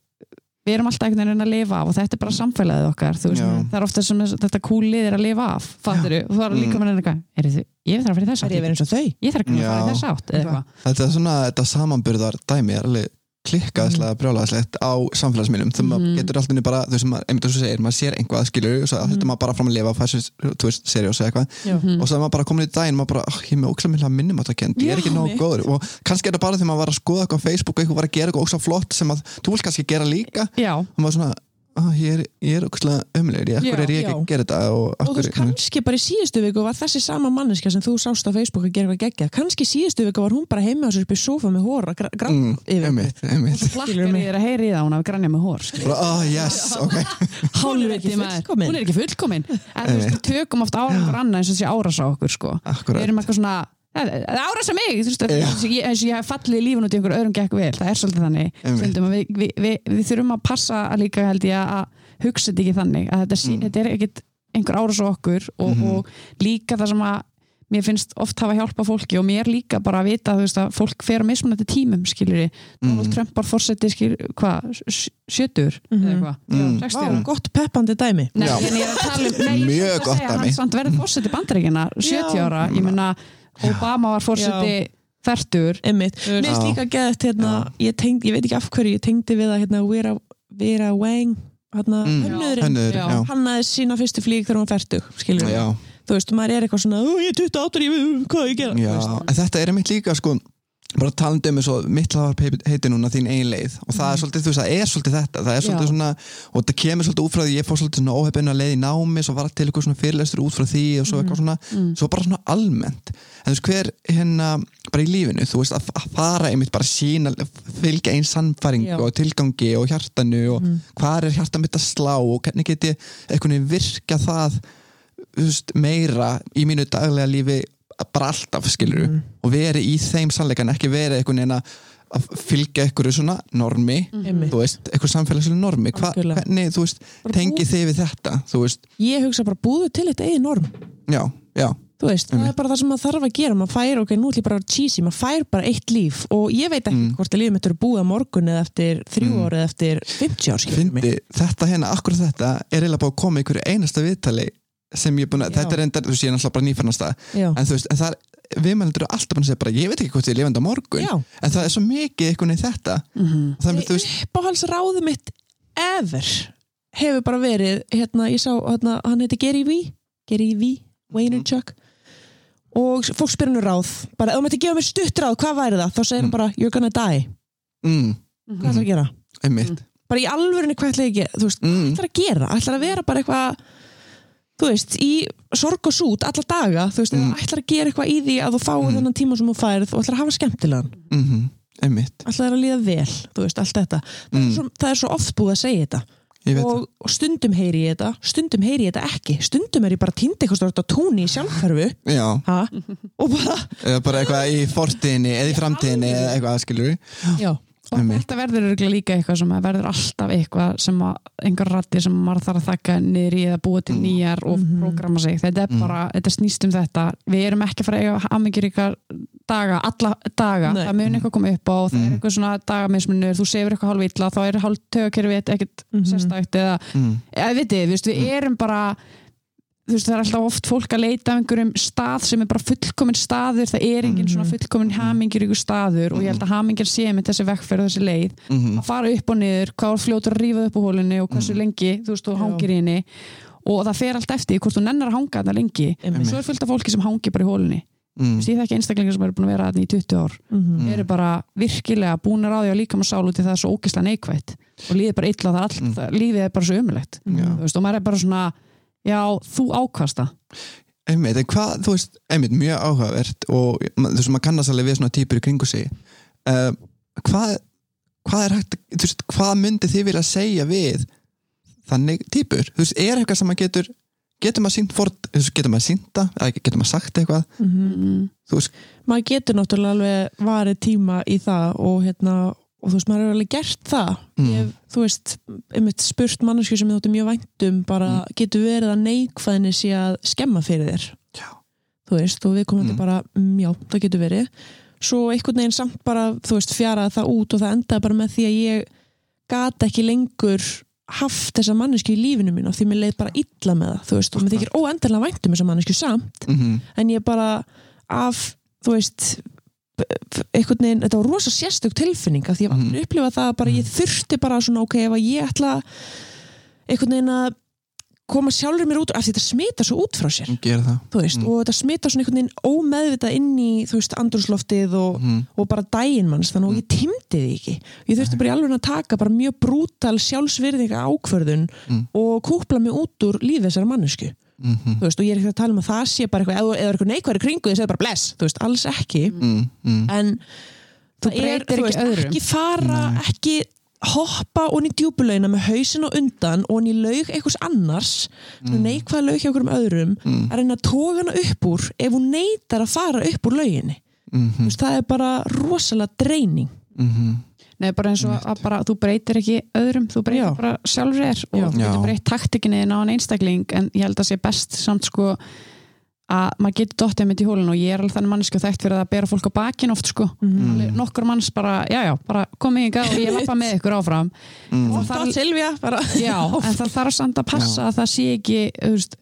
við erum alltaf einhvern veginn að lifa af og þetta er bara samfélagið okkar þú veist, það er ofta sem þetta kúlið er að lifa af fattir og þú er líka Mm. með eitthvað er þið, ég þarf að fyrir þess er ég eins og þau? þarf að fara í Já. þess átt eða eitthvað. Þetta er svona þetta samanburðar dæmi er alveg klikkaðslega brjálaðslegt á samfélagsmiðlum. Þegar maður Mhm. getur alltaf niður bara þú veist, einmitt þess að segir, maður sér einhvað skilur og svo þetta maður bara fram að lifa sér, þú veist, seriós eða eitthvað. Mhm. og svo er maður bara komin í daginn maður bara, "Ah, ég er með minna minnum að það kent, ég er ekki nógu góður. Og kannski er þetta bara þegar maður var að skoða eitthvað á Facebook og eitthvað var að gera eitthvað ókslega flott sem að þú vilt kannski gera líka. Já, og maður svona, ah, ég er, ég er ókslega ömulegur, ég, akkur er ég ekki að gera þetta og og þú veist, kannski bara í síðustu viku var þessi sama manneska sem þú sást á Facebook að gera eitthvað geggja kannski síðustu viku var hún bara heima á sér upp í sofa með hóra, gra, gra, mm, yfir. einmitt, einmitt. Hlakkar ég er að heyri það hún hafi grænja með hór bara, ah, yes, ok. Hálfviti ekki maður, fullkomin. hún er ekki fullkomin. En þú veist, við tökum oft árangur annað eins og þessi árás á okkur sko. við erum eitthvað svona það það árasa mig, eins og ég, eins og ég hef fallið í lífun út í einhver öðrum gekk vel, það er svolítið þannig við, við, við, við þurfum að passa að líka held ég að hugsa þetta ekki þannig að þetta, mm. Mm. þetta er ekkit einhver árás á okkur og, Mhm. og líka það sem að mér finnst oft hafa hjálpa fólki og mér líka bara að vita veist, að fólk fer að mismunandi tímum skilur Donald Mm. Trump var fórseti skil, hvað, sjötur Mhm. eða eitthvað, Mm. 60 gott peppandi dæmi Nei, en ég er að tala um nei, ég Mjög gott dæmi. hann verið fórseti bandaríkina 70 Já. ára, ég meina Obama var fórseti færtur Einmitt. veist- Mér finnst líka geðt hérna, ég, tengd, ég veit ekki af hverju ég tengdi við að hérna, Vera, Vera Wang hérna, Mm. já, hann aðeins sína fyrstu flík þegar var færtug skilur við, já, þú veist, maður er eitthvað svona "Ó, ég er 28 ára, ég veit hvað ég gera? Þetta er mitt líka sko, bara talandi um eins og mitt hlaðar heiti núna þín ein leið og það er svolítið, þú veist, það er svolítið þetta það er svolítið Já. svona, og það kemur svolítið út frá því ég fór svolítið svona óhefbunna leið í námi svo var til eitthvað svona fyrirlestur út frá því og svo eitthvað svona, Mm. svo bara svona almennt en þú veist, hver hérna bara í lífinu, þú veist, að, að fara einmitt bara sína, fylgja einn sannfæringu Já. og tilgangi og hjartanu og Mhm. hvað er hjarta mitt að slá og hvernig get ég meira í mínu daglega lífi bara alltaf skilur Mhm. og veri í þeim sannleikan ekki veri einhvern veginn að að fylgja einhverju svona normi Einmitt. þú veist, einhver samfélagslega normi. Hva, hvernig, þú veist, Bara tengi bú- þið við þetta þú veist, ég hugsa bara búðu til eitt eigin norm. Já, já. Þú veist, það er bara það sem maður þarf að gera. Maður fær, ok, nú ætlum ég bara að cheesy. Maður fær bara eitt líf. Og ég veit ekki Mm. hvort að lífið mitt eru búið á morgun eða eftir þrjú Mm. ári eða eftir 50 ár skilur mig. fyndi, þetta hérna, akkur þetta er eiginlega búið að koma í einhverju einasta viðtali sem ég er búin að, þetta er enda, þú veist, ég er náttúrulega bara já, en þú veist, en það er viðmælendur eru alltaf bara að segja bara, ég veit ekki hvort ég er lifandi á morgun, já. en það er svo mikið einhvern veginn þetta, Mhm. og það er, þú veist, uppáhalds ráðu mitt ever hefur bara verið hérna, ég sá, hérna, hann heiti Gary V. Gary V, Vaynerchuk. Og fólk spyrir hennu ráð. Bara, ef þú mætti gefa mér stutt ráð, hvað væri það? þá segir hann Mm. bara, you're gonna die. Mm, hvað ætlar að gera? bara í alvörinni hvað ætlar að gera? Þú veist, mm, í sorg og sút alla daga, þú veist, Mm. mm. ætlar að gera eitthvað í því að þú fáið Mm. þennan tíma sem þú færð og ætlar að hafa skemmtilegan. Mm, einmitt, ætlar að líða vel, þú veist, allt þetta. Það, Mm. er, svo, það er svo oft búið að segja þetta. Og, og stundum heyri ég þetta stundum heyri ég þetta ekki. Stundum er ég bara týndi eitthvað stort á túnni í sjálfhverfu. Og bara eða bara eitthvað í fortíðinni eða í framtíðinni eða eitthvað, skilur já, og Einmitt. þetta verður líka eitthvað sem verður alltaf eitthvað sem að einhver ratti sem maður þarf að þakka niður í eða búa til Mm. nýjar og Mhm. prógrama sig þetta er Mm. bara, þetta snýst um þetta við erum ekki að fara að eiga aðmyggjur daga, alla daga Nei. það mun eitthvað koma upp á og það Mm. er eitthvað svona dagamismunur, þú sefur eitthvað hálf illa þá er hálf tögakerfið ekkert Mhm. sérstækt eða, mm, eða vitið, við, við erum bara þú veist, það er alltaf oft fólk að leita af einhverjum stað sem er bara fullkomin staður. Það er engin Mhm. svona fullkomin hamingir ykkur staður og ég held að hamingir sé með þessi vekkferð og þessi leið. Mm, að fara upp og niður, hvað fljótur að rífa upp úr hólunni og hversu lengi, þú veist, þú hangir í henni. Og það fer allt eftir hvort þú nennar að hanga þarna lengi. Einmitt. svo er fullt af fólki sem hangir bara í hólunni mm, ég þekki einstaklingar sem eru búin að vera þarna í 20 ár. Mhm. eru bara virkilega búin að ráði á líkam og sál út í það er svo ógislega neikvætt. Og lífið er bara illa, það allt, Mm. lífið er bara svo veist, og maður er bara svona já, þú ákvast það. Einmitt, en hvað, þú veist, einmitt mjög áhugavert og þú veist, maður kannast alveg við svona típur í kringu sig. Uh, hvað, hvað er hægt, þú veist, hvað myndi þið vilja segja við þannig típur, þú veist, er eitthvað sem maður getur getur maður sínt fórt, getur maður sínt það? Eða getur maður sagt eitthvað, mm. þú veist, maður getur náttúrulega alveg varið tíma í það og hérna og þú veist, maður hefur alveg gert það. Mm. ég þú veist, einmitt spurt mannesku sem þóttu mjög væntum bara getur verið að neikvæðinni sé að skemma fyrir þér? Já, þú veist, og við komum Mm. bara mm, já, það getur verið. Svo einhvern veginn samt bara, þú veist, fjaraði það út og það endaði bara með því að ég gata ekki lengur haft þessa mannesku í lífinu mínu því mér leið bara illa með það, þú veist, og mér þykir óendalega væntum þessa mannesku samt. Mm en ég bara af, þú veist einhvern veginn, þetta var rosa sérstök tilfinning af því Mhm. mm. upplifað það að bara ég þurfti bara svona, ok, ef að ég ætla einhvern veginn að koma sjálfur mér út, af því þetta smita svo út frá sér veist, Mm. og þetta smita svona einhvern veginn ómeðvitað inn í, þú veist, andrúsloftið og, mm. og bara daginn manns, þannig að ég tímdi því ekki ég þurfti bara í alveg að taka bara mjög brútal sjálfsvirðinga ákvörðun Mm. og kúpla mig út úr lífi þessara mannesku Mm þú veist, og ég er ekki að tala um að það sé bara eitthvað, eða, eða eitthvað neikværi kringu því að segja bara bless, þú veist, alls ekki Mm. Mm. en Þú það er, þú ekki veist, öðrum. ekki fara, Nei. ekki hoppa onni í djúbulauna með hausin og undan og onni í laug einhvers annars mm. neikvæða laug hjá einhverjum öðrum Mm. að reyna að toga hana upp úr ef hún neytar að fara upp úr lauginni Mm. Þú veist, það er bara rosalega dreining Mm. Nei, bara eins og að bara, þú breytir ekki öðrum, þú breytir Já. bara sjálfur þér og Já. þú getur Já. breytt taktikinni inn á hann einstakling en ég held að sé best samt sko að maður getur dottið mitt í hólun og ég er alveg þannig manneski og þekkt fyrir að bera fólk á bakin oft sko, Mhm. Alveg nokkur manns bara já já, bara komið ykkar og ég lappa með ykkur áfram Mm. Og það er já, en það þarf samt að passa að það sé ekki veist,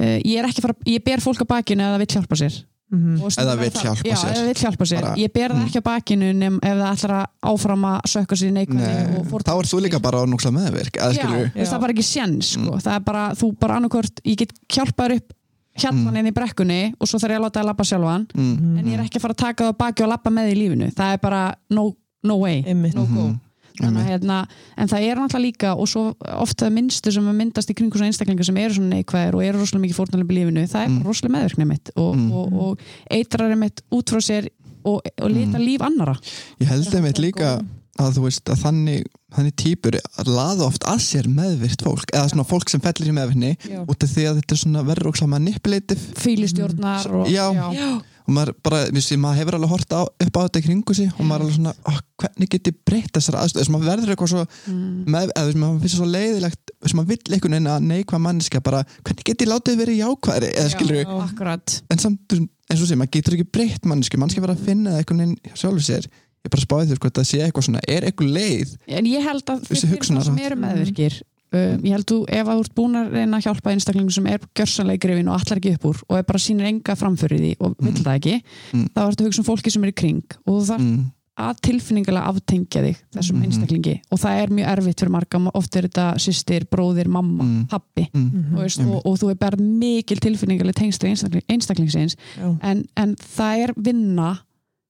uh, ég er ekki fara, ég ber fólk á bakinu eða það vill hjálpa sér Mhm. Og stundum Eða er vill það- hjálpa já, sér. eða vill hjálpa sér, Bara- ég ber það Mm. ekki á bakinu nefn ef það ætlar að áfram að sökka sér neikvæði Nei, þá ert þú líka bara á núkslega meðvirk eða já, veist, það er bara ekki séns sko. Mm. það er bara, þú bara annarkort ég get hjálpaður upp hjallan Mm. inn í brekkunni og svo þarf ég að láta að labba sjálfan mm. en ég er ekki að fara að taka það á baki og labba með í lífinu það er bara no, no way Einmitt. no go Mhm. Þannig, að, hérna, en það er náttúrulega líka og svo ofta minnstu sem myndast í kringu svona einstaklingar sem eru svona neikvæðir og eru rosalega mikið fórnalið í lífinu, það er Mm. rosalega meðvirknið mitt og, Mm. og, og eitrar er mitt út frá sér og, og lita líf annara Ég held einmitt líka að þú veist að þannig, þannig típur laða oft að sér meðvirt fólk eða svona fólk sem fellir í meðvirkni Já. út af því að þetta er svona verður okkur manipulative fýlistjórnar og, Já. Já. Og maður bara, vissi, maður hefur alveg hort á, upp á þetta kringu sig og maður er alveg svona, oh, hvernig get ég breytt þessar aðstöð, þess að maður verður eitthvað svo Mm. með, eða þess að maður finnst svo leiðilegt þess að maður vill einhvern veginn að neikvað manneska bara, hvernig get ég látið verið jákvæðri eða skilur akkurat. En samt eins og sé, maður getur ekki breytt mannesku mannski verið að finna það einhvern veginn sjálfur sér. Ég bara spáði þér sko, það sé eitthvað svona, er eitthvað leið? En ég held að Þessi fyrir það sem eru meðvirkir um, ég held þú ef að þú ert búin að reyna að hjálpa einstaklingum sem er gjörsanlega í grefin og allar ekki upp úr og er bara sínir enga framfyrir því og vill það ekki Mm. þá ertu að hugsa um fólki sem er í kring og þú þarf mm, að tilfinningalega aftengja þig þessum Mhm. einstaklingi. Og það er mjög erfitt fyrir marga, oft er þetta sýstir, bróðir, mamma, Mm. pappi mm, og, veist, og, og þú er bara mikil tilfinningalega tengsli einstakling, einstaklingsins. En, en það er vinna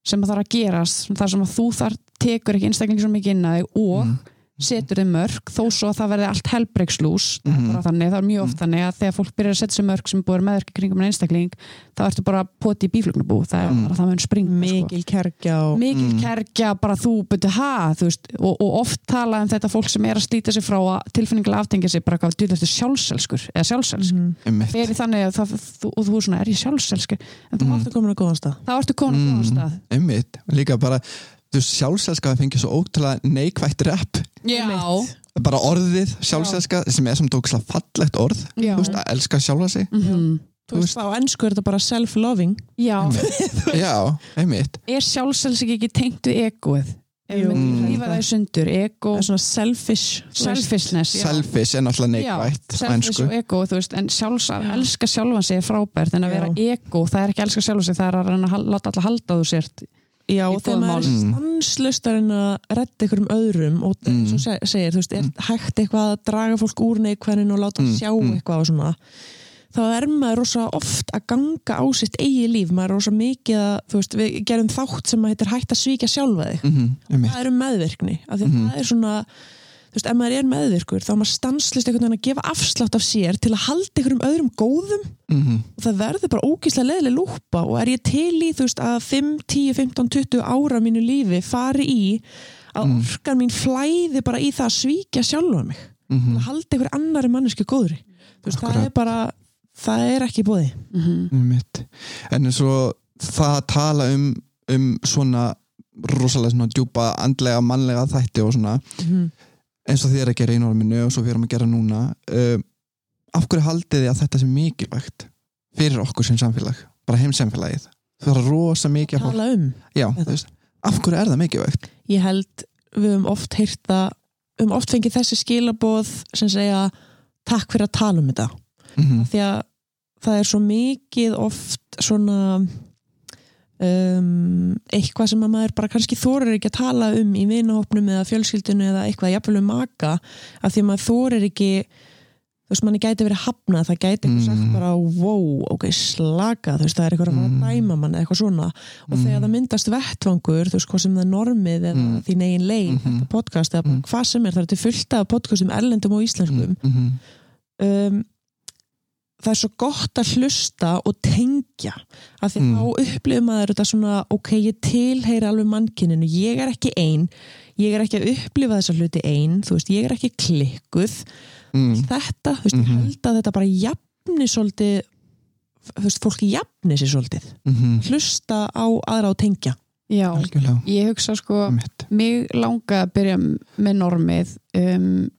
sem þarf að gerast þar sem að þú þar tekur ekki einstakling svo mikið inn að þig og Mm. Setur þig mörg þó svo að það verði allt helbreykslús það Mhm. bara þannig, það er mjög oft þannig að þegar fólk byrjar að setja sig mörg sem búið meðverki kringum en einstakling þá ertu bara poti í bíflugnabú það er Mm. bara það mun springa sko. mikil kerkja og mikil Mm. kerkja, bara þú byrju ha, þú veist, og, og oft tala um þetta fólk sem er að slíta sig frá að tilfinningilega aftengja sig bara hvað djúðlega sjálfselskur eða sjálfselsk, Mhm. Þannig að það, þú, og þú er svona, er ég sjálfselskur en þú, Mm. Þú komin að góðan stað þá ertu komin á Mm. góðan þú veist, sjálfselska fengið svo ótrúlega neikvætt rep já, bara orðið sjálfselska sem er sem tókslega fallegt orð. Já. þú veist, að elska sjálfa sig. Mhm. Þú veist, á ennsku er þetta bara self-loving. Já, já, einmitt. Er sjálfselsk ekki tengt við egoið? Ef Jú. myndum Mm. það í sundur ego, Það er svona selfish selfishness. Já. selfish er náttúrulega Já, neikvætt á selfish ensku. og ego, þú veist, en sjálfs að Já. elska sjálfan sig er frábært en að Já. vera ego, það er ekki elska sjálfan sig það er að að láta alla halda þú sért Já, og þegar maður er málum. stanslust að redda ykkur um öðrum og Mm. mm. svo se- segir, þú veist, er hægt eitthvað að draga fólk úr neikvæðin og láta Mm, sjá mm. eitthvað og svona þá er maður rosa oft að ganga á sitt eigi líf, maður er rosa mikið að, þú veist, við gerum þátt sem að heitir hægt að svíkja sjálfa þig, mm einmitt það er um meðvirkni af því að Mhm. það er svona þú veist, ef maður er meðvirkur, þá er maður stanslist einhvern veginn að gefa afslátt af sér til að halda ykkur um öðrum góðum. Mm og það verður bara ógíslega leðileg lúpa og er ég til í þú veist að 5, 10, 15, 20 ára mínu lífi fari í að Mm. orkan mín flæði bara í það að svíkja sjálfa mig? -hmm. að halda ykkur annari manneski góðri? Þú veist, það er bara það er ekki bóði mm einmitt. En eins og það að tala um, um svona rosalega svona djúpa andlega, mannlega þætti og svona eins og þið er að gera í norminu og svo við erum að gera núna uh, af hverju haldið þið að þetta sé mikilvægt fyrir okkur sem samfélag bara heimsamfélagið það er rosa mikið fólk tala um? Já, veist, af hverju er það mikilvægt? Ég held við höfum oft heyrt það við höfum oft fengið þessi skilaboð sem segja takk fyrir að tala um þetta. Mm því að það er svo mikið oft svona um, eitthvað sem að maður bara kannski þorir ekki að tala um í vinahopnum eða fjölskyldinu eða eitthvað jafnvel um maka af því að maður þorir ekki þú veist, manni gæti verið hafnað það gæti eitthvað sagt Mm. bara wow, ok, slaka þú veist, það er eitthvað að fara að Mm. dæma mann eða eitthvað svona og Mm. þegar það myndast vettvangur þú veist, hvað sem það er normið eða Mm. þín eigin leið, Mhm. þetta podcast eða bara Mm. hvað sem er, það er til fullt af podcastum erlendum og íslenskum -hmm. um, það er svo gott að hlusta og tengja af því Mm. þá upplifir maður þetta svona ok, ég tilheyri alveg mannkininu ég er ekki ein, ég er ekki að upplifa þessa hluti ein, þú veist, ég er ekki klikkuð, mm. þetta þú veist, ég Mhm. held að þetta bara jafni svolítið þú veist, fólki jafni sér svolítið Mm hlusta á aðra og tengja já, algjörlega ég hugsa sko Einmitt. mig langa að byrja með normið um,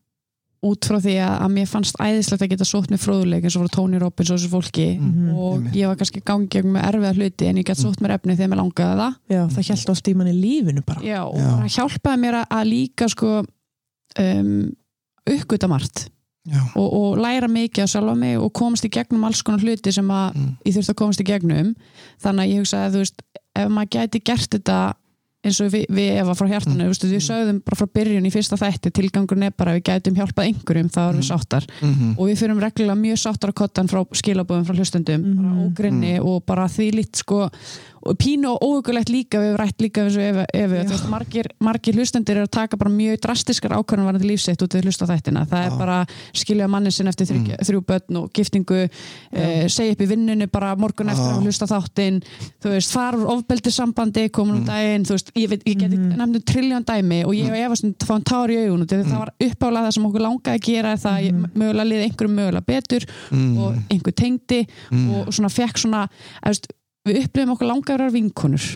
út frá því að, að mér fannst æðislegt að geta sótt með fróðuleik eins og frá Tony Robbins og þessu fólki Mhm. og Einmitt. ég var kannski gangi gegn með erfiða hluti en ég gæti sótt mér efni þegar mér langaði það Já, það held oft í manni lífinu bara Já, og Já. það hjálpaði mér að, að líka sko um, uppgöta margt og, og læra mikið að sjálfa mig og komast í gegnum alls konar hluti sem að Mm. ég þurfti að komast í gegnum þannig að ég hugsaði að þú veist ef maður gæti gert þetta eins og við, við Eva frá hjartanu, Mm. mm. við sögðum bara frá byrjun í fyrsta þætti, tilgangur er bara að við gætum hjálpað einhverjum, þá erum við Mm. sáttar Mm og við fyrum reglulega mjög sáttar á kottan frá skilabóðum frá hlustundum, Mhm. bara ógrinni og bara því lít sko og pínu og óhugulegt líka, við rætt líka og þú veist, margir, margir hlustendur eru að taka bara mjög drastiskar ákvörðan varandi lífsitt út við hlusta á þættina, það er Já. bara skilja manni sinn eftir þrjú, Mm. þrjú börn og giftingu, uh, segja upp í vinnunni bara morgun eftir Já. að hlusta þáttinn þú veist, fara úr ofbeldi sambandi komin um Mm. daginn, þú veist, ég, veit, ég geti Mhm. nefndu trilljón dæmi og ég og Eva stund fá en tár í augun og það var uppálega það sem okkur langaði að gera það mm. Mhm. mögulega liði einhverjum mögulega betur mm. og einhver tengdi mm. og svona fekk svona veist, við upplifum okkur langaði að vera vinkonur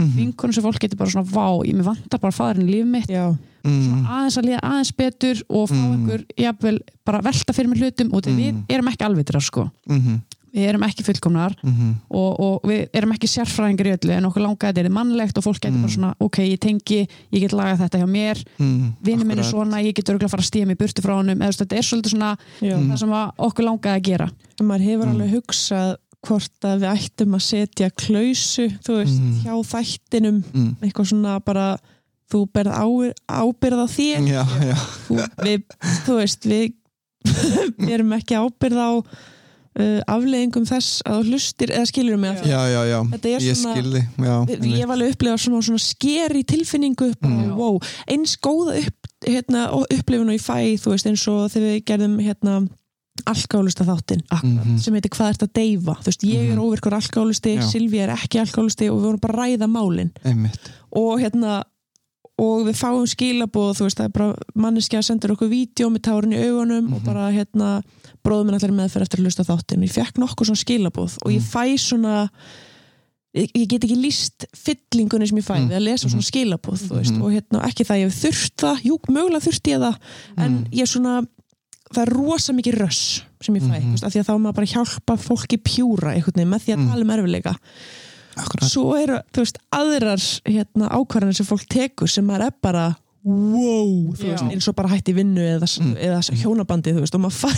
mm. vinkonur sem fólk getur bara svona vá, ég vantar bara fæðurinn í líf mitt Já, mm. aðeins að liða aðeins betur og fá Mm. einhver jafnvel bara velta fyrir mig hlutum og mm. við Mm. erum ekki alvitrar sko mm. Við erum ekki fullkomnar mhm, og, og við erum ekki sérfræðingar í öllu en okkur langaði þetta er mannlegt og fólk getur Mm. bara svona ok, ég tengi, ég get lagað þetta hjá mér mhm, vinnu minn er svona, ég get örgulega að fara að stíða mig í burtu frá honum, eða þetta er svolítið svona Já. Mm. það sem að okkur langaði að gera maður hefur Mm. alveg hugsað hvort að við ættum að setja klausu þú veist, Mm. hjá þættinum Mm. eitthvað svona bara þú berð á, ábyrð á þér Já, já, þú, við, þú veist, við við erum ekki ábyrð á uh, afleðingum þess að þú hlustir eða skilur mig að já, já, já. Þetta er Ég skilði, ég hef alveg upplifað svona, svona skeri tilfinningu Mm. wow, eins góða upp, hérna, og upplifun og ég fæ þú veist eins og þegar við gerðum hérna, alkálusta þáttinn Mhm. sem heitir hvað ert að deyfa þú veist, ég er Mhm. óvirkur alkálusti, Já. Silvi er ekki alkálusti og við vorum bara að ræða málin Einmitt og hérna og við fáum skilaboð, þú veist, það er bara manneskja sendur okkur vídeo með tárin í augunum og Mhm. bara hérna bróðum minn allir meðferð eftir að hlusta á þáttinn. Ég fekk nokkuð svona skilaboð og ég Mhm. fæ svona ég, ég get ekki líst fyllingunni sem ég fæ við að lesa svona skilaboð þú veist, og hérna, ekki það ég hef þurft það jú, mögulega þurfti ég það en ég svona það er rosa mikið röss sem ég fæ, Mhm. þú veist, af því að þá er maður bara að hjálpa fólki pjúra einhvern veginn með því að tala um erfileika Akkurat. Svo eru, þú veist, aðrar hérna, ákvarðanir sem fólk tekur sem maður er bara wow, þú veist, eins og bara hætti vinnu eða, Mm. eða hjónabandi, þú veist, og maður fæ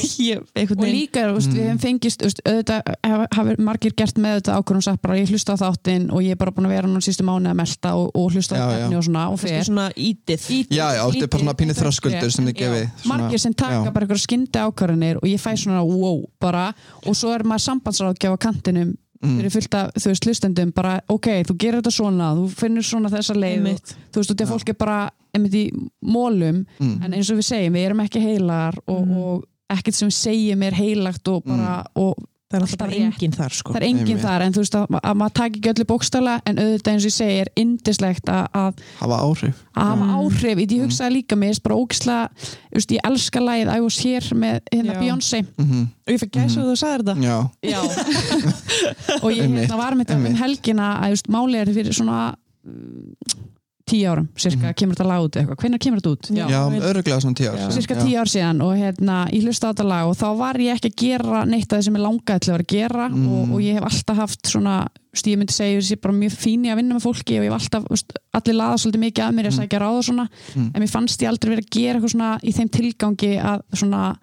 einhvern og líka, þú veist, við Mm. hefum fengist þú veist, auðvitað hafa margir gert með þetta ákvörðum sagt bara ég hlusta á þáttinn og ég er bara búin að vera núna sístu mánu að melta og, og hlusta á Já, já. efni og svona og fer svona ítið Já, já, þetta er bara svona pínu þröskuldur sem þið gefið svona- margir sem taka já. bara eitthvað skyndi ákvarðanir og ég fæ svona wow bara og svo er maður sambandsráðgjáð á kantinum Mm. fyrir fullt af, þú veist, hlustendum bara, ok, þú gerir þetta svona, þú finnur svona þessa leið og, þú veist, og því að fólk er bara einmitt í mólum, Mm. en eins og við segjum við erum ekki heilar og, Mhm. og ekkert sem segjum er heilagt og bara og það er alltaf enginn þar sko. það er enginn Einmitt. þar, en þú veist að, að maður taki ekki öllu bókstala, en auðvitað eins og ég segi er indislegt að, að Hafa áhrif að hafa Mm. áhrif, ég hugsaði líka mér, bara ógislega, just, ég elska lagið I was here með hérna Já. Beyoncé Mhm. og ég fekk gæsa Mhm. að þú sagðir þetta Já, Já og ég hérna var með þetta um helgina að just, máli er fyrir svona mm, tíu árum, cirka, Mhm. kemur þetta lag út eitthvað, hvenær kemur þetta út? Já. já, öruglega svona tíu ár Já. síðan. cirka tíu ár síðan og hérna, ég hlusta á þetta lag og þá var ég ekki að gera neitt af því sem ég langaði til að vera að gera Mm. og, og ég hef alltaf haft svona ég myndi segja, sé bara mjög fín í að vinna með fólki og ég hef alltaf, veist, allir laða svolítið mikið að mér að Mm. sækja ráð og svona Mm. en mér fannst ég aldrei verið að gera eitthvað svona í þeim tilgangi að svona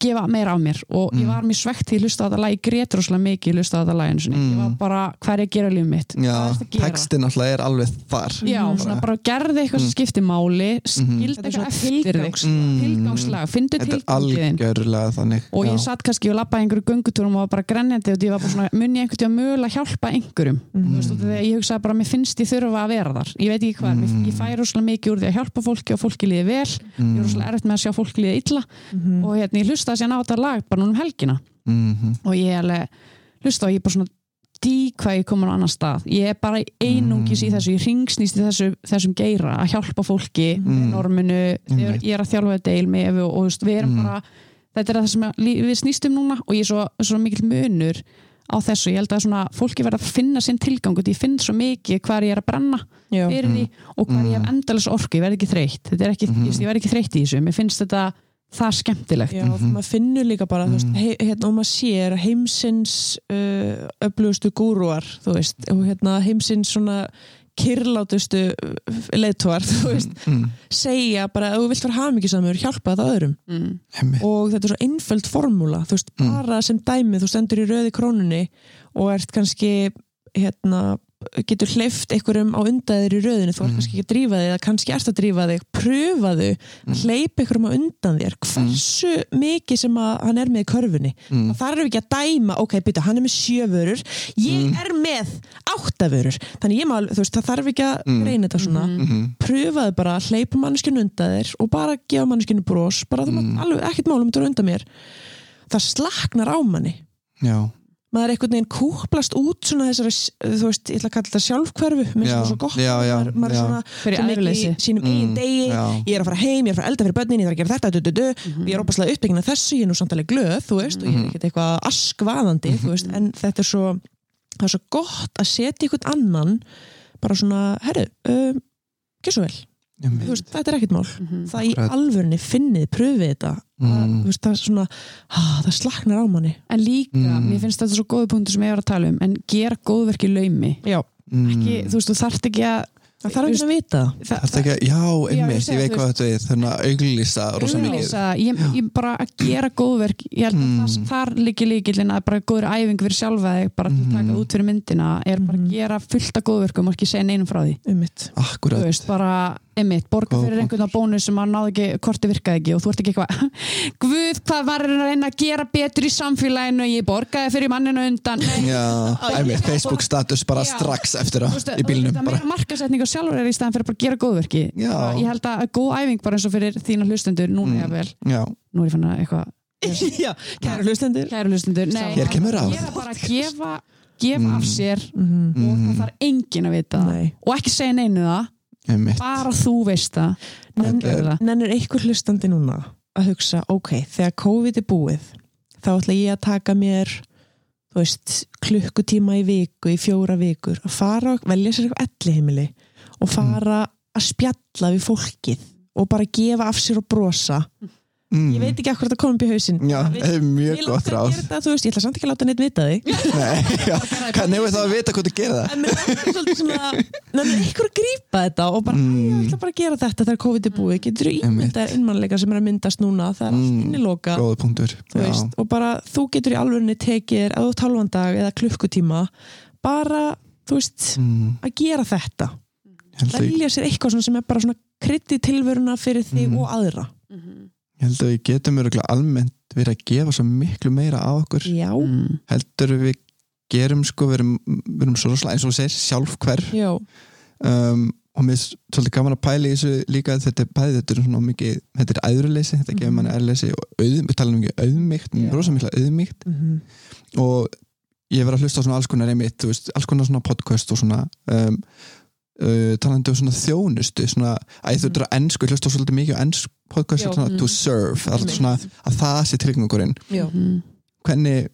gefa meira af mér og ég Mm. var mjög svegt því að hlusta á þetta lag, ég grét rosalega mikið ég hlusta á þetta lag einu sinni, Mm. ég var bara hvað er ég að gera lífum mitt, Já, að textin alltaf er alveg þar Já, Mhm. svona bara gerði eitthvað sem skipti máli skildi Þetta er eitthvað eftir þig tilgangs- Mm. tilgangslag, er algjörlega þannig og ég satt kannski og lappaði einhverju göngutúrum og var bara grenjandi og ég var bara svona, mun ég einhvern tíma mögulega hjálpa einhverjum Mhm. þú veist, og þegar ég hugsaði bara, mér finnst ég þurfa að vera þar ég veit ekki hvað, Mm. mm. ég fæ rosalega mikið úr því að hjálpa fólki og fólki er Mm. hlustaði sér á þetta lag bara núna um helgina Mhm. og ég alveg hlusta og ég bara svona dí hvað ég komin á annan stað ég er bara einungis í Mm. þessu ég ringsnýst í þessu, þessum geira að hjálpa fólki Mm. norminu þegar ég er að þjálfa þetta Evu og, og við erum Mm. bara þetta er það sem við snýstum núna og ég er svo, svo mikill munur á þessu, ég held að svona, fólki verða að finna sinn tilgang og ég finn svo mikið hvað ég er að brenna fyrir því og hvað ég hef Mm. endalins orku, ég verð ekki þreytt þetta er ekki, Mhm. ég, ég verð ekki þreytt í þessu mér finnst þetta það skemmtilegt Já, Mhm. maður finnur líka bara, þú veist, Mhm. hérna, og maður sér heimsins uh, öflugustu gúruar, veist, og hérna heimsins svona kyrlátustu þú veist, Mm. segja bara að þú vilt vera hamingisamur, hjálpa það öðrum mm. Og þetta er svo einföld formúla, Mm. bara sem dæmi, þú stendur í röði krónunni og ert kannski, hérna, getur hleyft einhverjum á undan þér í röðinu, þú ert Mm. kannski ekki að drífa þig, eða kannski ert að drífa þig, pröfaðu að Mm. hleypa einhverjum á undan þér, hversu mikið sem að hann er með í körfunni. Mm. Það þarf ekki að dæma, ok, byrja, hann er með sjö vörur, ég Mm. er með átta vörur. Þannig ég má, þú veist, það þarf ekki að Mm. reyna þetta svona. Mhm. Mhm. Pröfaðu bara að hleypa manneskinu undan þér og bara gefa manneskinu bros, bara þú Mm. mátt alveg ekkert málum þetta undan mér. Það slaknar á manni. Já, Maður er einhvern veginn kúplast út svona þessari, þú veist, ég ætla að kalla þetta sjálfhverfu, mér finnst það svo gott. já, já, maður, maður er já. svona, fyrir æðruleysi sínum Mm, degi, já. ég er að fara heim, ég er að fara elda fyrir börnin, ég þarf að gera þetta, du, du, du. Mhm. ég er opaslega uppbyggin af þessu, ég er nú samt alveg glöð þú veist, og ég er Mhm. ekkert eitthvað askvaðandi þú veist, en þetta er svo það er svo gott að setja einhvern annan bara svona, herru, um, ekki svo vel veist, þetta er ekkert mál. Mhm. það í alvörunni finnið, pröfið þetta. Mm. þú veist, það er svona ah, það slaknar á manni. En líka, Mm. mér finnst þetta svo góði punktur sem ég var að tala um en gera góðverk í laumi. Já, ekki, þú veist, þú þarft ekki að það þarf ekki að vita. það er ekki, já, einmitt, ég veit þú hvað þetta við þannig að auglýsa rosa mikið. Ég, ég bara að gera góðverk ég held að Mm. það, þar líki líkillin að bara góður æfing fyrir sjálfa þig bara til að taka Mhm. út fyrir myndina er bara að gera fullt af góðverkum og ekki segja neinum frá því um bara, einmitt, borga Góð fyrir einhvern á bónus sem að náðu ekki, korti virkaði ekki og þú ert ekki eitthvað, guð, hvað var að reyna að gera betur í samfélaginu ég borgaði fyrir manninu undan já, einmitt Facebook status bara Já. strax eftir það í bílnum það bara. meira markasetning og sjálfur er í staðan fyrir bara að gera góðverki Já. Bara, ég held að góð æfing bara eins og fyrir þína hlustundur núna Mm. vel, Já, nú er ég fann að eitthvað já, kæra hlustendur kæru hlustundur, nei, Hér kemur ráð. gera bara að gefa, gefa af Mm. sér mm og það þarf enginn að vita það. Nei. og ekki segja neinu það einmitt. Bara þú veist það. Nennir einhver hlustandi núna að hugsa, ok, þegar COVID er búið þá ætla ég að taka mér þú veist, klukkutíma í viku í fjóra vikur, að fara og velja sér eitthvað elli heimili og fara að spjalla við fólkið og bara gefa af sér og brosa. Mm. Ég veit ekki akkur þetta kom upp í hausinn. Já, það er mjög gott að ráð. ég ætla samt ekki að láta neitt vita því Nei, já, hvernig við þá að vita hvað þú gera það? En mér langar svolítið svona nefnir ykkur að grípa þetta og bara, Mm. ég ætla bara að gera þetta þegar COVID er búið. Getur þú ímyndað innmannleika sem er að myndast núna? Það er allt Mm. inniloka. Góða punktur. Þú veist, og bara þú getur í alvörinni tekið að þú talvan dag eða klukkutíma bara, þú veist mm, að gera þetta. Að, ég. Velja sér eitthvað sem er bara í tilvöruna fyrir þig Mm. og aðra ég held að við getum örgulega almennt verið að gefa svo miklu meira á okkur já, Mm. heldur við gerum sko við erum, við erum svo eins og þú segir sjálf hver já, um, og mér er svolítið gaman að pæla í þessu líka að þetta er bæði, þetta er svona mikið þetta er æðruleysi, þetta gefur Mhm. manni æðruleysi og auð, við talum ekki auðmygt Já. rosa mikla auðmygt mhm, og ég verið að hlusta á svona alls konar einmitt, þú veist, alls konar svona podcast og svona um, uh, talandi um svona þjónustu svona, að þú að ennsku, ég hlusta á svolítið mikið á ennsku podcast, svona Mm. to serve það er svona að það sé tilgangurinn. Já, Mhm. hvernig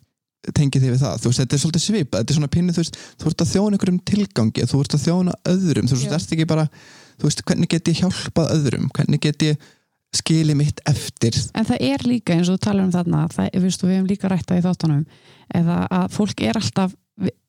tengið þið við það, þú veist, þetta er svolítið svipað þetta er svona pinni, þú veist, þú ert að þjóna einhverjum tilgangi, þú ert að þjóna öðrum þú veist, þú ert ekki bara, þú veist, hvernig get ég hjálpað öðrum, hvernig get ég skilið mitt eftir? En það er líka eins og þú talar um þarna það, við, við hefum líka rætt það í þáttunum eða að fólk er alltaf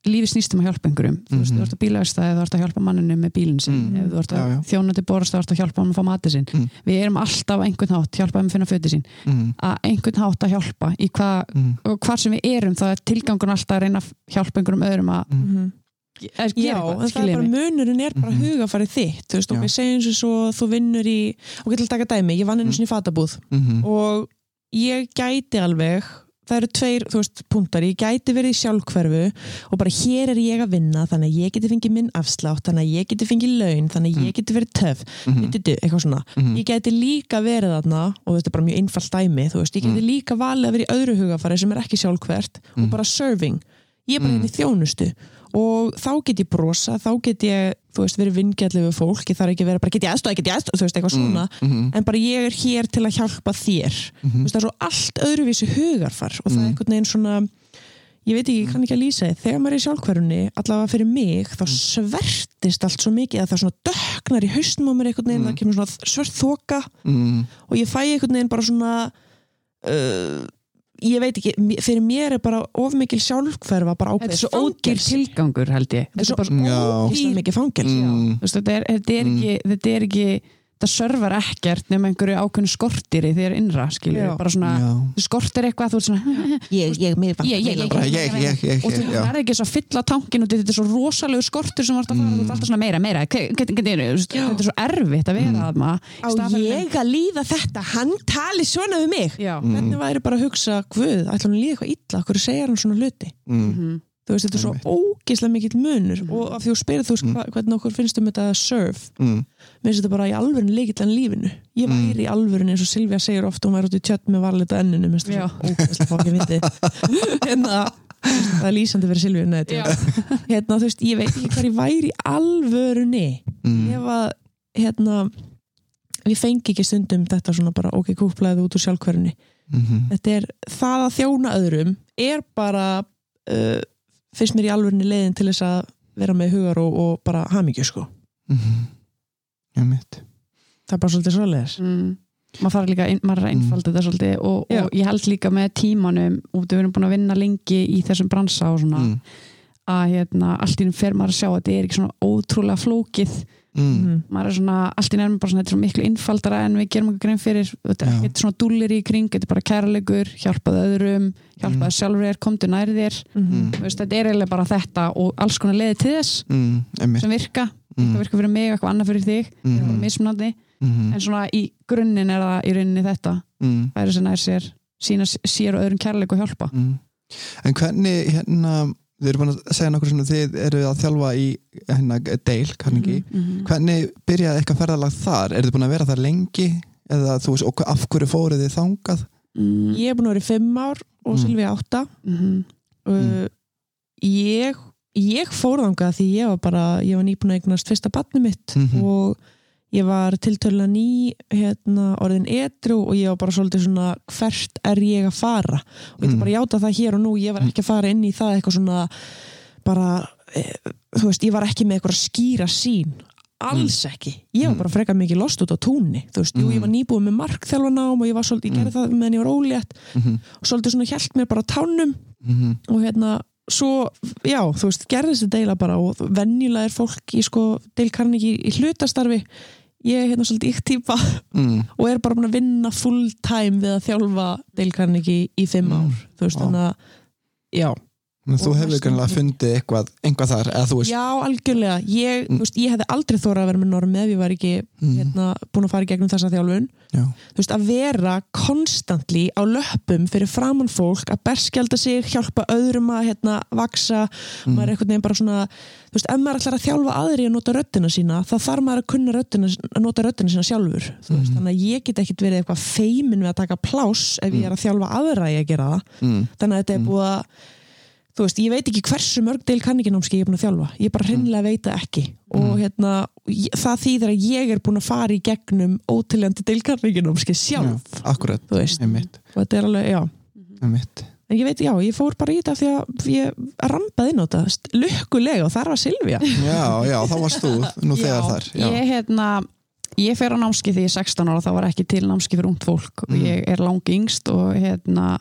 lífi snýst um að hjálpa einhverjum þú veist, Mhm. þú ert að bílaversta eða þú ert að hjálpa manninu með bílinn sinn, Mm. ef þú ert að Já, já. þjóna til borast þá ert að hjálpa hann að fá matið sinn Mm. við erum alltaf á einhvern hátt, hjálpa hann að finna fötið sín mm, að einhvern hátt að hjálpa í hvað, mm, og hvar sem við erum það er tilgangun alltaf að reyna að hjálpa einhverjum öðrum að, mhm að Já, gera eitthvað, það er bara munurinn er bara Mhm. hugafarið þitt þú veist, og Já. við segjum svo svo þú vinnur í, og getur að taka dæmi ég vann einu Mm. mm, ég það eru tveir, þú veist, punktar ég gæti verið í sjálfhverfu og bara hér er ég að vinna, þannig að ég geti fengið minn afslátt, þannig að ég geti fengið laun þannig að ég Mm. geti verið töf, mm, mm. eitthvað svona mm, ég gæti líka verið þarna og þetta er bara mjög einfalt dæmi, þú veist, ég geti líka valið að vera í öðru hugafari sem er ekki sjálfhvert Mm. og bara serving, ég er bara Mm. hérna í þjónustu og þá get ég brosa, þá get ég þú veist, verið vingjalli við fólk, ég þarf ekki að vera bara get ég aðstofa, get ég aðstofa, þú veist, eitthvað svona. mm, en bara ég er hér til að hjálpa þér. Mm, Þú veist, það er svo allt öðruvísi hugarfar og það er Mm. einhvern veginn svona ég veit ekki, ég kann ekki að lýsa þið þegar maður er í sjálfhverjunni, allavega fyrir mig þá svertist allt svo mikið að það svona döknar í haustum á mér einhvern veginn Mm. það kemur svona svört þoka mm, og ég fæ einhvern veginn bara svona uh, ég veit ekki fyrir mér er bara of mikil sjálfhverfa bara þetta er svo fangelsi. tilgangur held ég þetta er svo ógeðslega mikið fangelsi mm, Þú veist, þetta, er, þetta, er Mm. ekki, þetta er ekki það servar ekkert nema einhverju ákveðnu skortir í þér innra, skilur Já. bara svona, já, þú skortir eitthvað þú ert svona, ég, ég, mér Ég- ég- ég- bara ég, ég, ég, og þú verður ekki svo að fylla tankin og þetta er svo rosalegu skortur sem þú ert að fara, Mm. þú ert alltaf svona meira, meira. Þetta er svo erfitt að vera Mm. á í staðinn fyrir- ég að líða þetta? Hann tali svona við mig. Já, Mm. hvernig væri bara að hugsa, guð, ætla hann að líða eitthvað illa? Hverju segir hann svona hluti? Mm, Mhm. þú veist, þetta er svo ógeðslega mikill munur og af því þú spyrir þú Mm. hvernig okkur finnst um þetta að serve mm, mér finnst þetta bara í alvörinu líkill en lífinu. Ég Mm. væri í alvörinu eins og Silvía segir ofta hún væri út í tjött með varleita enninu ógeðslega fokkin viti en það er lýsandi fyrir Já. hérna, þú veist, ég veit ekki hvað ég væri í alvörunni. Mm, ef að hérna við fengi ekki stundum þetta svona bara ok, kúplaðið út úr sjálfkvörunni mm, þetta er það að þjóna öðrum er bara uh, finnst mér í alvörunni leiðin til þess að vera með hugar og, og bara hamingju sko mm, ég mitt það er bara svolítið svoleiðis mm. maður þarf líka, ein- maður er að einfalda þetta svolítið og, Já. og ég held líka með tímanum og við erum búin að vinna lengi í þessum bransa og svona mm. að hérna, allt í einn fer maður að sjá að þetta er ekki svona ótrúlega flókið Mm. maður er svona, allt í nefnum bara svona þetta er svo miklu innfaldara en við gerum okkur grein fyrir þetta er ekkert svona dúllir í kring, þetta er bara kærleikur hjálpaðu öðrum, hjálpaðu sjálfur þér komdu nær þér, Mhm. Þú veist, þetta er eiginlega bara þetta og alls konar leiði til þess Mm. sem virka, Mm. eitthvað virka fyrir mig eitthvað annað fyrir þig, Mhm. mm. mismunandi Mhm. en svona í grunninn er það í rauninni þetta Mm. færi sem nær sér sína sér og öðrum kærleik og hjálpa Mm. En hvernig hérna þið eru búin að segja nokkur sem þið eru að þjálfa í hérna Dale, Carnegie Mhm. hvernig byrjaði eitthvað ferðalag þar er þið búin að vera þar lengi eða þú veist, af hverju fóruð þið þangað Mm. ég er búin að vera í fimm ár og Mm. Silvi átta Mhm. uh, ég ég fór þangað því ég var bara ég var nýbúin að eignast fyrsta batni mitt Mhm. og ég var tiltölulega ný hérna, orðin edru og ég var bara svolítið svona hvert er ég að fara? Og ég ætla Mm. bara að játa það hér og nú ég var ekki að fara inn í það eitthvað svona bara, e, þú veist, ég var ekki með eitthvað skýra sín alls ekki, ég var Mm. bara frekar mikið lost út á túnni, þú veist, jú, ég var nýbúin með markþjálfanám og ég var svolítið, ég gerði það meðan ég var ólétt. Mhm. og svolítið svona hjælt mér bara tánum. Mhm. og hérna svo, já, þú veist, gerðist þetta deila bara og venjulega er fólk í sko deilkarningi í hlutastarfi. Ég er hérna svolítið ykk típa Mm. og er bara búin að vinna full time við að þjálfa deilkarningi í fimm ár. Þú veist, þannig að já, Men þú hefur kannilega fundið eitthvað, einhvað þar veist já, algjörlega. Ég, Mm. veist, ég hefði aldrei þóra að vera með norm ef ég var ekki Mm. hérna, búin að fara í gegnum þessa þjálfun. Veist, að vera konstantli á löppum fyrir framann fólk að berskjalda sig, hjálpa öðrum að hérna, vaksa, Mm. maður er einhvern veginn bara svona, ef maður ætlar að þjálfa aðri að nota röddina sína, þá þarf maður að kunna röddina, að nota röddina sína sjálfur Mhm. þannig að ég get ekkit verið eitthvað feimin við að taka pláss ef ég er að þjálfa aðra að þú veist, ég veit ekki hversu mörg deil kanninginámski ég er búin að þjálfa, ég bara hreinlega veit það ekki. Og hérna, það þýðir að ég er búin að fara í gegnum ótiljandi deil kanninginámski sjálf. Já, akkurat, þú veist, einmitt, og þetta er alveg, já. Einmitt. en ég veit, já, ég fór bara í þetta því að ég rampaði inn á þetta, lukkulega og þar var Silvía. Já, já, þá varst þú nú þegar Já, þar já. ég hérna ég fer á námski því ég er 16 ára þá var ekki til námski fyrir ungt fólk. Og Mm. ég er lang yngst og hérna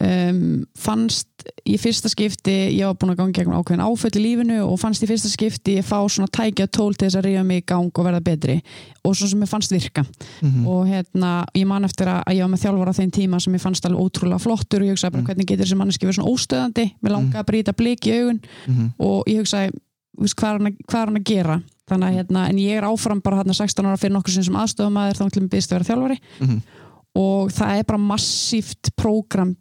um, fannst í fyrsta skipti ég var búin að ganga gegn ákveðin áföll í lífinu og fannst í fyrsta skipti ég fá svona tækja tól til þess að ríða mig í gang og verða betri og svona sem ég fannst virka Mhm. og hérna, ég man eftir að, ég var með þjálfara á þeim tíma sem ég fannst alveg ótrúlega flottur og ég hugsaði bara Mm. hvernig getur þessi manneski verið svona óstöðandi mér langaði að brýta blik í augun Mhm. og ég hugsaði, hvað er hann að, er gera þannig að hérna, en ég er áfram bara hérna 16 ára fyrir nokkur Mhm. og það er bara massíft prógram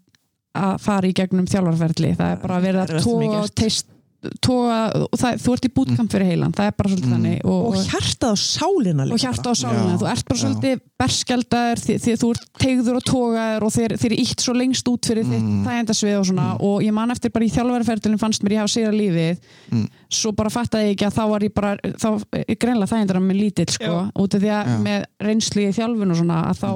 að fara í gegnum þjálfarferðli það er bara að vera Það er tóa teist tóa, og það, þú ert í bútkamp fyrir heilan það er bara svolítið Mm. þannig. Og, og hjartað á sálina og líka hjarta á sálina, Já, þú ert bara svolítið berskjaldaður því, því að þú ert tegður og tógaður og þeir, þeir eru ítt svo lengst út fyrir Mm. þitt þægendasvið og svona. Og ég man eftir bara í þjálfæriferðilin fannst mér ég hafa sigra lífið. Mm. svo bara fattaði ég ekki að þá var ég bara þá er greinlega þægendar að mér lítill sko, út af því að Já. með reynslu í þjálfun og svona að þá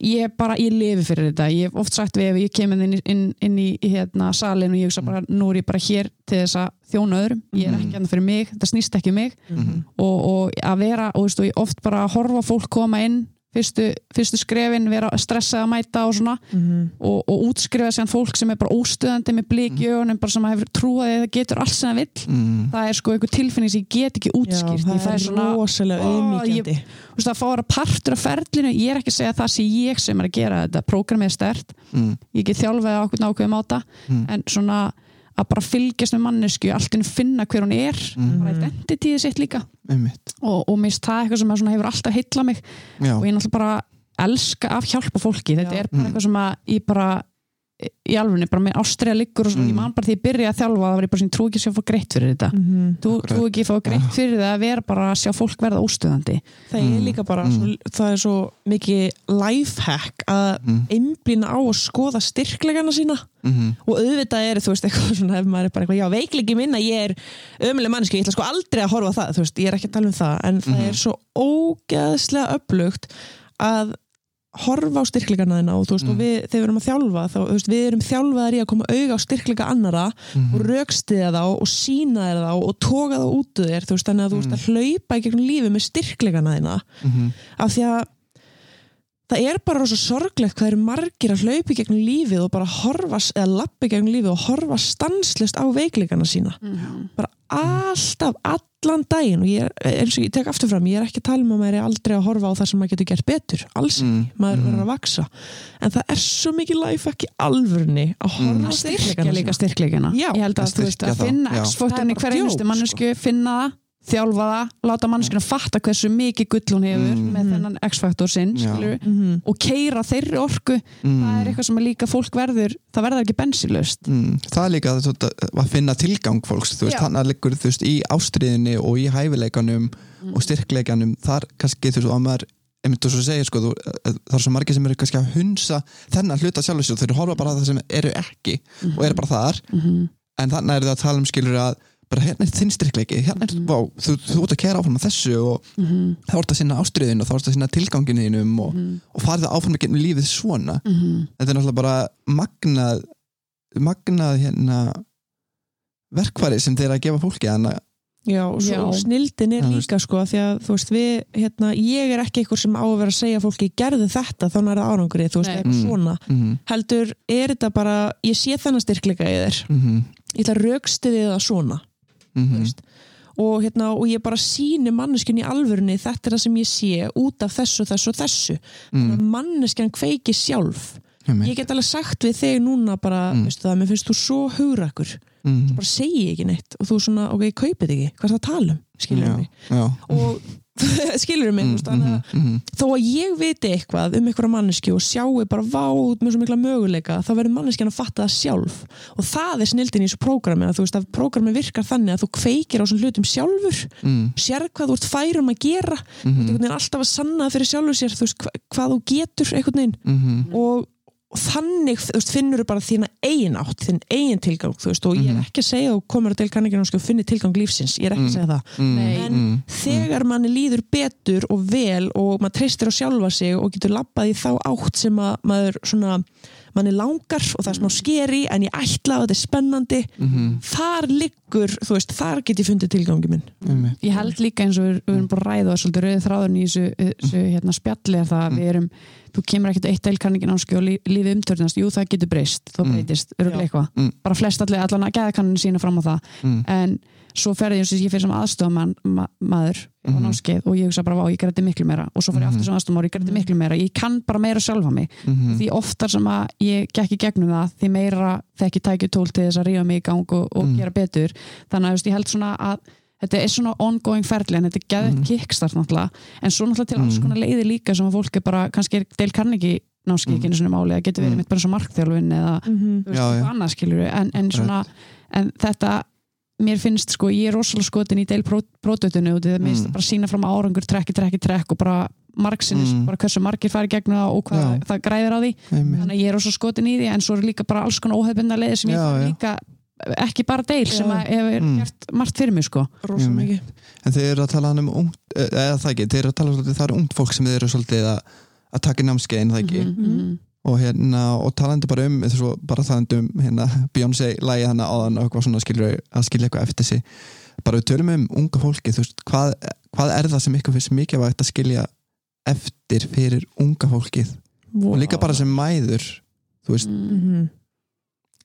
ég bara, ég lifi fyrir þetta. Ég hef oft sagt við ef ég kemur inn, inn, inn í hérna salin og ég hugsa bara nú er ég bara hér til þess að þjóna öðrum. Ég er ekki hérna fyrir mig, þetta snýst ekki um mig. Mhm. og, og að vera og veistu, ég oft bara horfa fólk koma inn fyrstu, fyrstu skrefin, vera stressað að mæta og svona Mhm. og, og útskrifa sér fólk sem er bara óstöðandi með blik í ögunum, bara sem hefur trúið að það getur allt sem það vill Mm. það er sko einhver tilfinning sem ég get ekki Já, útskýrt það Ég fæ er svona, rosalega auðmíkjandi þú veist, að fá að vera partur af ferlinu ég er ekki að segja að það sé ég sem er að gera þetta prógramið er stert, Mm. ég get þjálfað á okkur ákveðum áta, Mm. en svona að bara fylgjast með mannesku, allt inn finna hver hún er, Mm. bara identityið sitt líka einmitt og, og mist það eitthvað sem hefur alltaf heilla mig já, og ég náttúrulega bara elska að hjálpa fólki þetta Já. er bara Mm. eitthvað sem að ég bara í alfunni, bara með ástriða liggur og svona, Mm. ég man bara því ég byrja að þjálfa það var ég bara sem trú ekki að sjá fór greitt fyrir þetta Mhm. þú, Akkurat. þú ekki fá greitt fyrir það að vera bara að sjá fólk verða óstöðandi það er Mm. líka bara Mm. svo, það er svo mikið lifehack að Mm. einblýna á að skoða styrklegana sína Mhm. og auðvitað er þú veist eitthvað svona ef maður er bara eitthvað, já veikleiki minn að ég er ömuleg manneski, ég ætla sko aldrei að horfa það þú veist, ég er ekki að tala um það, en það Mhm. er svo ógeðslega upplugt að horfa á styrkleikana þina og þú veist, Mm. og við, þegar við erum að þjálfa þá, þú veist, við erum þjálfaðar í að koma auga á styrkleika annara Mhm. og raukstiða þá og sína þér þá og toga þá út þér, þú veist, þannig að þú veist að hlaupa í gegnum lífi með styrkleikana þina Mhm. af því að það er bara svo sorglegt hvað eru margir að hlaupa í gegnum lífið og bara horfa eða lappa í gegnum lífið og horfa stanslist á veikleikana sína. Bara alltaf, allan daginn og ég er, eins og ég tek aftur fram ég er ekki að tala um að maður er aldrei að horfa á það sem maður getur gert betur, alls ekki, Mm. maður Mm. verður að vaksa. En það er svo mikið life ekki alvörni að horfa Mm. að styrkja styrkleikana líka Já, ég held að, að að finna bara hverju einustu djók, mannesku finna það, þjálfa það láta manneskuna fatta hversu mikið gull hún hefur Mm. með þennan X-faktor sinn skilurðu, Mhm. og keira þeirri orku Mm. það er eitthvað sem er líka fólk verður það verður ekki bensilust Mm, það er líka að, að, að finna tilgang fólks hann að liggur þú veist, í ástriðinni og í hæfileikanum Mm. og styrkleikanum, þar kannski þú veist, að maður, einmitt þú svo segir sko, þú, það er svo margir sem eru kannski að hunsa þennan hluta sjálfur sér, þeir eru horfa bara að það sem eru ekki og eru bara þar Mhm. en þannig er það að tala um skilur að bara hérna er þinn styrkleiki, hérna er, vá, þú, þú ert að kæra áfram á þessu og Mhm. þá ert að sinna ástriðin og þá ert að sinna tilganginu þínum og, Mhm. og farið áfram ekki lífið svona Mhm. þetta er náttúrulega bara magnað magnað hérna verkfæri sem þeir að gefa fólki að Já, og, svo, Já. snildin er líka sko, því að þú veist, við, hérna, ég er ekki eitthvað sem á að vera að segja fólki gerðu þetta þá er það árangri, þú veist, Nei. eitthvað Mm. svona mm heldur, er þetta bara, ég sé þennan styrkleika í þér, -hmm. ég ætla að raukstiði það svona, Mm veist og, hérna, og ég bara síni manneskjun í alvörunni þetta er það sem ég sé út af þessu, þessu og þessu mm. manneskjan kveiki sjálf mm. ég get alveg sagt við þig núna bara, Mm. veistu það, mér finnst þú svo hugrakkur mm. bara segi ég ekki neitt og þú svona, ok, kaupið ekki, hvað er það að tala um mig já. og skilur mig, Mm, mm, þannig að mm, mm, þó að ég viti eitthvað um einhverja manneski og sjáu bara váð með svo mikla möguleika þá verður manneskjan að fatta það sjálf. Og það er snildin í þessu prógrami að þú veist að prógrami virkar þannig að þú kveikir á svona hlutum sjálfur. Mm, sér hvað þú ert færum að gera. Mm, veginn alltaf að sanna fyrir sjálfur sér þú veist hva, hvað þú getur einhvern veginn. Mm, og, og þannig veist, finnur þú bara þína eigin átt þinn eigin tilgang veist og ég er Mhm. ekki að segja og komur til kanningin og finni tilgang lífsins ég er ekki að Mm. segja það Nei. en þegar manni líður betur og vel og maður treystir á sjálfa sig og getur labbað í þá átt sem að maður svona, manni langar og það er smá skeri en ég ætla og þetta er spennandi. Mm, þar liggur, þú veist, þar get ég fundið tilgangi minn. Mm, ég held líka eins og við, við erum bara að ræða og svolítið rauðið þráðurinn í þessu, þessu hérna, spjalli er það að við erum þú kemur ekkert eitt deilkanningin ánski og lí, lífið umtörnast, jú það getur breyst þá Mm. breytist, Mm. bara flest allir, allan að geðakannin sína fram á það. Mm, en svo ferði ég, ég fyrir sem aðstofman ma maður á Mhm. námskeið og ég hugsa bara, vá, ég græti miklu meira og svo fer ég Mhm. aftur sem aðstofman og ég græti miklu meira ég kann bara meira sjálfa mig mm, því oftar sem að ég gekk í gegnum það því meira þekki tækju tól til þess að rífa mig í gang og, og Mm. gera betur þannig að ég held svona að þetta er svona ongoing ferli en þetta er geðið Mhm. kickstart náttúrulega en svo náttúrulega til alls Mhm. konar leiðir líka sem að fólk er bara, kannski er del kann ekki námskeið ekki einu svona máli, það getur verið Mhm. mitt bara svo markþjálfin eða mm þú veist, Já, já. annað skilur en, en svona, en þetta mér finnst sko, ég er rosalega skotin í deil pródutinu og það minnst Mm. bara sína fram árangur trekki, trekki, trekk og bara margsinnis, Mm. bara hversu margir fari gegnum það og hvað Já. það græðir á því mm, þannig að ég er rosalega skotin í því en svo er líka bara alls konar óhefbundna leiði sem ég Já, já. líka ekki bara deil sem hefur Mm. gert margt fyrir mig sko rosa Mm. mikið en þeir eru að tala um ungt, eða það ekki, þeir eru að tala svolítið, það eru ungt fólk sem þeir eru svolítið að, að taka námskeiðin það ekki mhm. Og hérna, og talandi bara um svo, bara talandi um hérna Beyoncé lægi hana áðan og eitthvað svona skilur að skilja eitthvað eftir sig. Bara við tölum um unga fólki, þú veist, hvað, hvað er það sem ykkur finnst mikilvægt að skilja eftir fyrir unga fólkið? Og líka bara sem mæður þú veist, Mm. Mhm.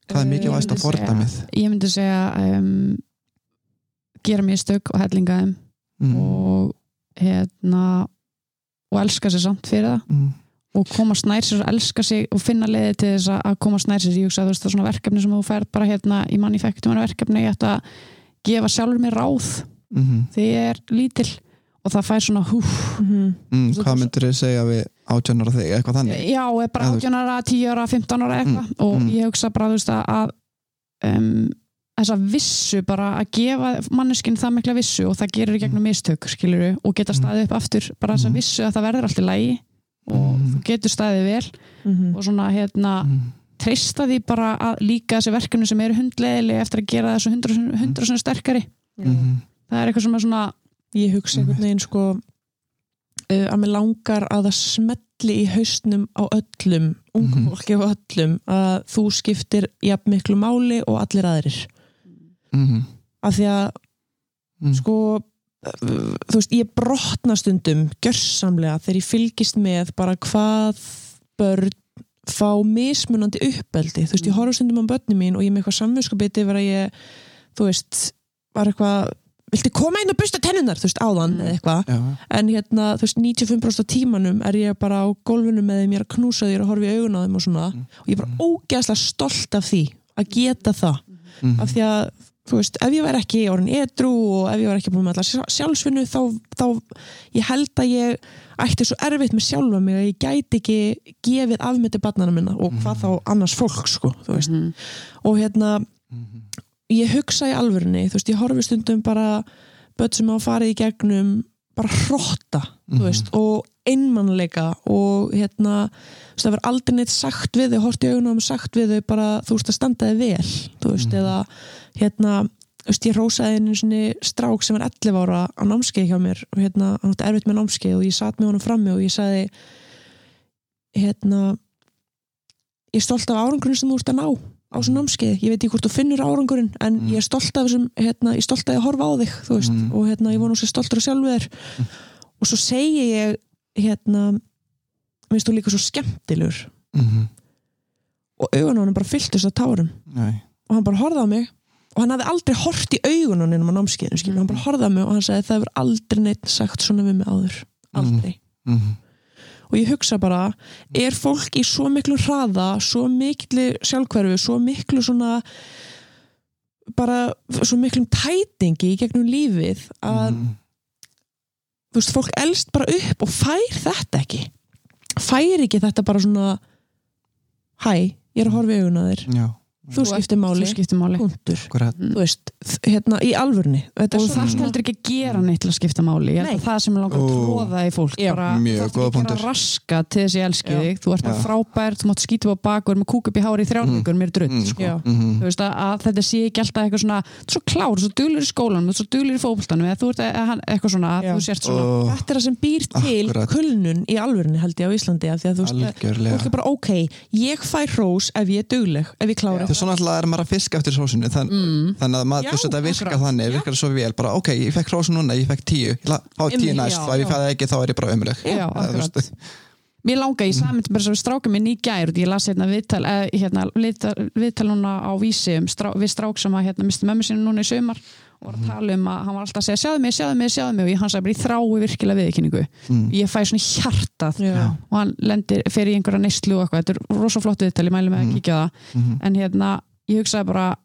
hvað er mikilvægst að segja- fordæmið? ég myndi segja um, gera mistök og hellinga þeim. Mm, og hérna og elska sér samt fyrir það. Mm, og koma snær sér og elska sig og finna leiði til þess að- að koma snær sér ég hugsa að þú veist það er svona verkefni sem þú fær bara hérna í manni fæktum verkefni ég ætta að gefa sjálfur mér ráð mm, þegar ég er lítil og það fær svona húf Mhm. mm, Svo- hvað myndir þið segja við átjónar og þig, eitthvað þannig já, bara Já, þú veist. 18 ára, 10 ára, 15 ára eitthvað og mm. ég hugsa bara þú veist að- að um, þessa vissu bara að gefa manneskinn það mikla vissu og það gerir í gegnum mistök skilur og geta Mm. staðið upp aftur bara þessa Mm. vissu að það verður allt í lægi og Mm. þú getur staðið vel Mhm. og svona hérna mm, treysta því bara að líka þessi verkefni sem eru hundleðilega eftir að gera þessu hundra, hundra svona sterkari mm, það er eitthvað sem er svona ég hugsa einhvern veginn sko uh, að mér langar að það smetli í hausnum á öllum ungu Mhm. fólki og öllum að þú skiptir jafn miklu máli og allir aðrir Mhm. af því að Mm. sko þú veist, ég brotna stundum gjörsamlega þegar ég fylgist með bara hvað börn fá mismunandi uppeldi. Þú veist, ég horf stundum á börni mín og ég er með eitthvað samvinskapiti yfir að ég þú veist, var eitthvað viltu koma inn og busta tennunar, þú veist, áðan Mm. eða eitthvað, en hérna þú veist, 95% af tímanum er ég bara á gólfinu með þeim, ég er að knúsa þér og horfa í augun á þeim og svona, Mm. og ég er bara ógeðslega stolt af því, að geta það. Mhm. af því að þú veist, ef ég væri ekki orðin edru og ef ég væri ekki búin með allar sjálfsvinnu þá, þá ég held að ég ætti svo erfitt með sjálfa mig að ég gæti ekki gefið afmyndi barnana minna og hvað þá annars fólk sko, þú veist Mhm. og hérna, Mhm. ég hugsa í alvörunni þú veist, ég horfi stundum bara börn sem á farið í gegnum bara hrotta, þú Mhm. veist og einmannleika og hérna, það verður aldrei neitt sagt við þau, hort í augunum sagt við þau bara, þú veist, að standa þið vel þú veist, Mhm. eða hérna, þú veist, ég rósaði einu svona strák sem var 11 ára á námskeið hjá mér og hérna, hann átti erfitt með námskeið og ég satt með honum frammi og ég sagði hérna ég er stolt af árangurinn sem þú ert að ná á þessu námskeið, ég veit ekki hvort þú finnur árangurinn en Mm. ég er stolt af þessum hérna, ég er stolt af að horfa á þig, þú veist Mm. og hérna, ég vona að sé stoltur af sjálfu þér og svo segi ég hérna, minnst þú líka svo skemmtilegur Mhm. og augun á hann bara fylltust af tárum Nei. og hann bara horfði á mig og hann hafði aldrei hort í augun á hann á námskeiðinu, skilur, hann bara horfði á mig og hann sagði það hefur aldrei neitt sagt svona við mig áður aldrei Mhm. og ég hugsa bara, er fólk í svo miklu hraða, svo miklu sjálfhverfi, svo miklu svona bara svo miklum tætingi í gegnum lífið að Mhm. Þú veist, fólk elst bara upp og fær þetta ekki. Fær ekki þetta bara svona hæ, ég er að horfa í augun á þér. Já, þú skiptir máli, Þú skiptir máli. Þú veist, hérna í alvörni þetta og er það heldur ekki að gera neitt til að skipta máli. Ég held að það sem er langar að tróða í fólk Já. bara, Mjög þú þarf góða ekki að gera raska til þess að ég elski Já. þig. Þú ert Já. frábær, þú mátt skýta upp á bakur með kúk upp í hári í þrjárvíkur, mér er drull Mm. sko. Mhm. þú veist að, að þetta sé ekki alltaf eitthvað svona þú ert svo klár, svo duglur í skólanum, þú ert svo duglur í fókbaltanum eða þú ert eitthvað svona, þú svona þetta er það sem býr til Akkurat. kulnun í alvörni held ég á Íslandi algjörlega fólk er maður að fiska eftir sósinu þann, mm. þannig að maður, Já, þetta virkar akkurat. þannig, virkar svo vel bara ok, ég fekk hrósu núna, ég fekk tíu ég fá tíu næst, og ef ég fæði ekki þá er ég bara ömuleg Mér langa, ég sagði mér svo við strákum minn í gær og ég las hérna viðtal, eða, hérna, viðtal, núna á vísi um strá, við strák sem að hérna, misti mömmu sinni núna í sumar og var að tala um að hann var alltaf að segja sjáðu mig, sjáðu mig, sjáðu mig og ég hann sagði bara ég þrái virkilega viðkynningu Mm. ég fæ svona hjartað Já. og hann lendir fyrir í einhverja neyslu og eitthvað, þetta er rosa flott viðtal, ég mæli með að Mm. kíkja það Mhm. en hérna, ég hugsaði bara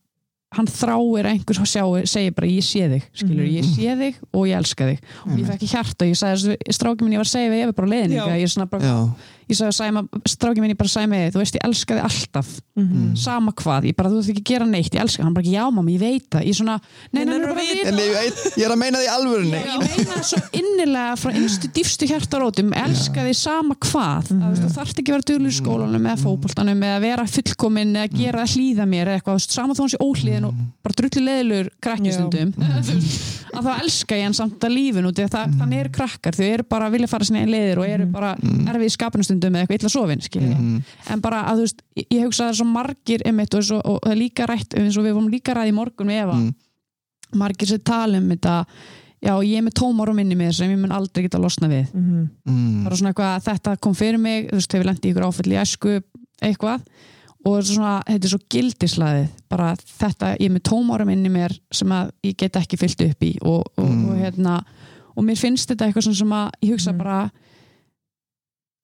hann þráir að einhver sjá, segir bara ég sé þig, skilur, Mhm. ég sé þig og ég elska þig og ég fekk hjarta og ég sagði, stráki minn ég var að segja við Efi bara á leiðinni, Já. ég er svona bara Já, ég sagði Sæma, stráki minn ég bara þig. Þú veist ég elska þig alltaf. Mhm. sama hvað, ég bara þú veist ekki að gera neitt. Ég elska, hann. Bara já mamma, ég veit það. Ég svona, nei, nei, Nei, nei, ég, er að meina því í alvörunni. Ég meina það svo innilega frá innstu dýfstu hjartarótum. Elska þig sama hvað. Mm -hmm. þú þarft ekki að vera duglur í skólanum eða fótboltanum eða vera fullkomin eða gera að hlýða mér eða eitthvað, sama þó hann sé óhlýðin og bara drullu leðilur krakki Já. stundum. Þú veist, að þá elska ég hann samt að lífin út því að það, þannig eru krakkar, þau eru bara að vilja fara sinni einn leiðir og eru bara erfið í skapinustundum eða eitthvað illa sofin, Mhm. en bara að þú veist, ég, ég hugsa að það er svo margir einmitt, og, svo, og það er líka rætt eins og við vorum líka ræði í morgun með Eva Mm. margir sem tala um þetta já, ég er með tómar á minni mér sem ég mun aldrei geta að losna við Mhm. Mm. bara svona eitthvað að þetta kom fyrir mig þú veist, hefur lendið í ykkur áfell í æsku eitthvað og er svona, þetta er svo gildislaðið bara þetta, ég er með tómar á minni mér sem að ég get ekki fyllt upp í og, og, Mm. og hérna og mér finnst þetta eitthvað svona sem að ég hugsa Mm. bara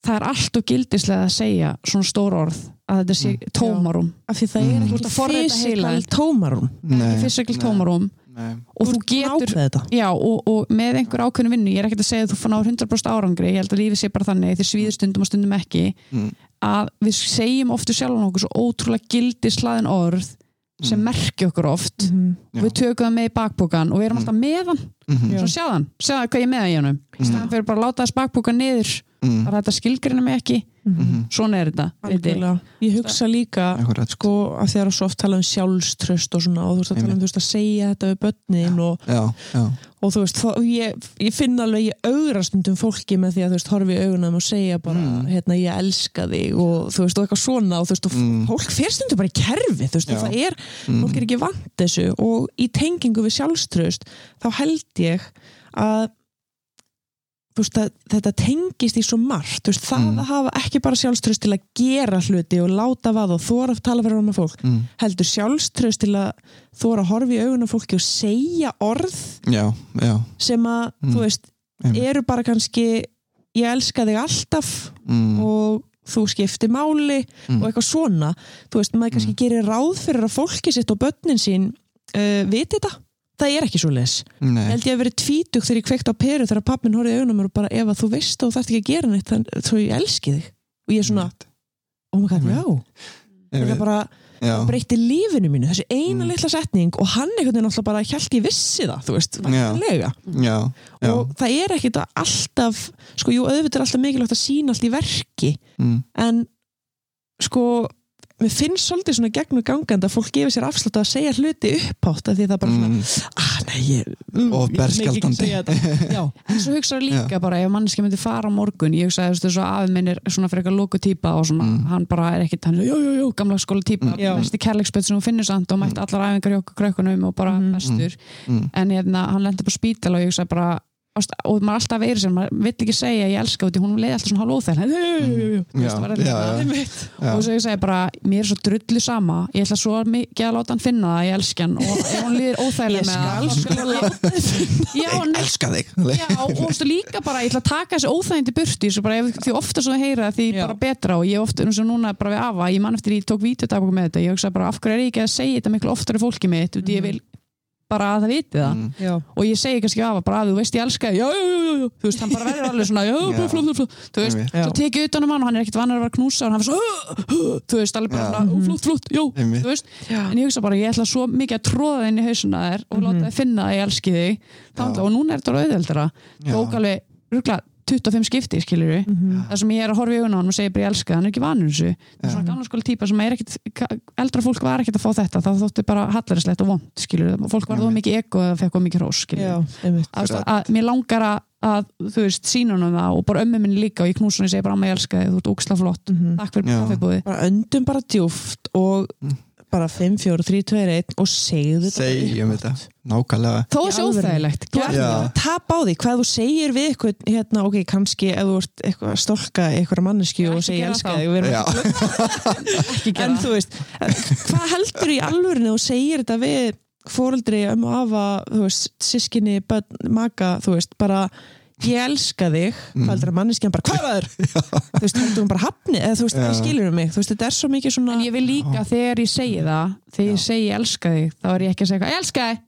það er allt og gildislega að segja svona stór orð að þetta sé Mm. tómarum af því það er Mm. Ekki að forrita fysikal tómarum Nei, fysikal tómarum og þú getur Já, og, og með einhver ákveðinu vinnu, ég er ekkert að segja að þú fann á 100% árangri, ég held að lífið sé bara þannig því svíður stundum og stundum ekki Mm. að við segjum oftu sjálfan okkur svo ótrúlega gildi slaðin orð sem Mm. merki okkur oft Mhm. Já. og við tökum það með í bakbúkan og við erum alltaf með hann Mhm. Já. svo sjáðan, sjáðan hvað ég er með hann í hennum í staðan fyrir bara að láta þess bakbúkan niður mm, bara þetta skilgrina mig ekki. Mhm, svona er þetta ég. Hugsa líka akkurat. sko að þegar svo oft talað um sjálfströst og svona og þú veist að tala um þú veist að segja þetta við börnin og, já, já, og þú veist, þá, ég, ég finn alveg ég augra stundum fólki með því að þú veist horfi í augunum og segja bara, Mm. hérna ég elska þig og þú veist og eitthvað svona og þú veist og Mm. fólk fer stundum bara í kerfi þú veist og Já. það er, mm, fólk er ekki vant þessu og í tengingu við sjálfströst þá held ég að veist að þetta tengist í svo margt veist, það Mm. að hafa ekki bara sjálfströst til að gera hluti og látavað og þóra að tala fyrir með fólk mm, heldur sjálfströst til að þóra að horfa í augun á fólki og segja orð já, já. sem að, Mm. þú veist, eru bara kannski ég elska þig alltaf mm, og þú skiptir máli mm, og eitthvað svona. Þú veist, maður kannski gerir ráð fyrir að fólki sitt og börnin sín uh, viti þetta, það er ekki svo les held ég að verið tvítug þegar ég kveikt á peru þegar pappin horfði í augunum og bara ef að þú veist og þú þarft ekki að gera neitt þannig þú ég elski þig. Og ég er svona, oh my god, já. Einmitt, bara já, breytti lífinu mínu, þessi eina Mm. litla setning og hann einhvern veginn alltaf bara hjælt ég vissi það, þú veist, vanlega og það er ekkit að alltaf sko, jú, auðvitað er alltaf mikilvægt að sína allt í verki mm, en sko mér finnst svolítið svona gegnum gangandi að fólk gefur sér afslátt að segja hluti uppátt af því það bara svona, mm, ah, nei, ég mm, Og berskjaldandi. já, en svo hugsaður líka bara ef manneski myndi fara á morgun ég hugsaði þú veist svo afi minn er svona fyrir eitthvað loku típa og svona Mm. hann bara er ekkit hann er jú, jú, jú, gamla skóla típa Mm. Já. besti kærleiksbett sem hún finnur samt og mætti allar æfingar hjá okkur krökkunum og bara bestur. Mm, en hérna, hann lendi bara spítal og ég hugsaði bara og maður alltaf verið sem, maður vill ekki segja ég elska í hún leiði alltaf svona hálf já, já. og svo ég segi bara, mér er svo drullu sama ég ætla svo mikið að láta hann finna það ég elska hann og hann líður óþægilega Ég skal það, þá skal ég- Já, Ég elska þig Já, og þú veist, líka bara, ég ætla að taka þessi óþægindi burti, bara, ef, því ofta svo að heyra því Já. bara betra og ég ofta, eins og núna bara við afa, ég man eftir ég tók vídeodagbók með þetta, ég hugsa bara, af hverju er ég ekki að segja þetta miklu oftar í fólki mitt, mm. ég vil bara að það viti það. Mm, já, og ég segi kannski afa, bara að þú veist ég elska já, já, já, já, þú veist, hann bara verður alveg svona, já, bara flott, flott, flott, þú veist, svo tekið utan um hann og hann er ekkert vannar að vera að knúsa og hann er svo, þú veist, alveg bara svona, "Ó, flott, flott, já, Einmitt. þú veist, já. en ég hugsa bara, ég ætla svo mikið að tróða þinn í hausuna þér og láta þið finna að ég elski þig. Já. Þá, og núna er þetta auðveldara. Já. tók alveg, rúgla, 25 skipti skilur við, Mhm. það sem ég er að horfa í augun á hann og segja bara ég elska, hann er ekki vanur þessu. Það er svona gamla skóla típa sem er ekkit eldra fólk var ekkit að fá þetta, það þótti bara hallarislegt og vond, skilur við, fólk var þó mikið ekko eða fekk mikið hrós, skilur við að, að, að mér langar að, að þú veist, sína honum það og bara ömmu minni líka og ég knús hann og ég segi bara amma ég elska þig, þú ert ógislega flott. Mhm. takk fyrir Já. kaffibúði bara öndum bara djúft og Mm. Bara 5, 4, 3, 2, 1 og segðu þetta segjum þetta nákvæmlega þó þessi alvöru. óþægilegt Þú gerðu ert Já. að tapa á því hvað þú segir við eitthvað hérna, ok, kannski ef þú ert eitthvað að stolka eitthvað manneski Já, og segja elska það. þig við erum Já. ekki gera en þú veist, hvað heldur í alvörinu og segir þetta við fóreldri um að hafa, þú veist, sískinni, börn, maka, þú veist, bara ég elska þig, Mm. hvað heldur að manneskjan bara, hvað er það? þú veist, heldur hún bara hafni, eða þú veist, Já. það skilur um mig, þú veist, þetta er svo mikið svona En ég vil líka þegar ég segi það þegar ég segi ég elska þig þá er ég ekki að segja ég elska þig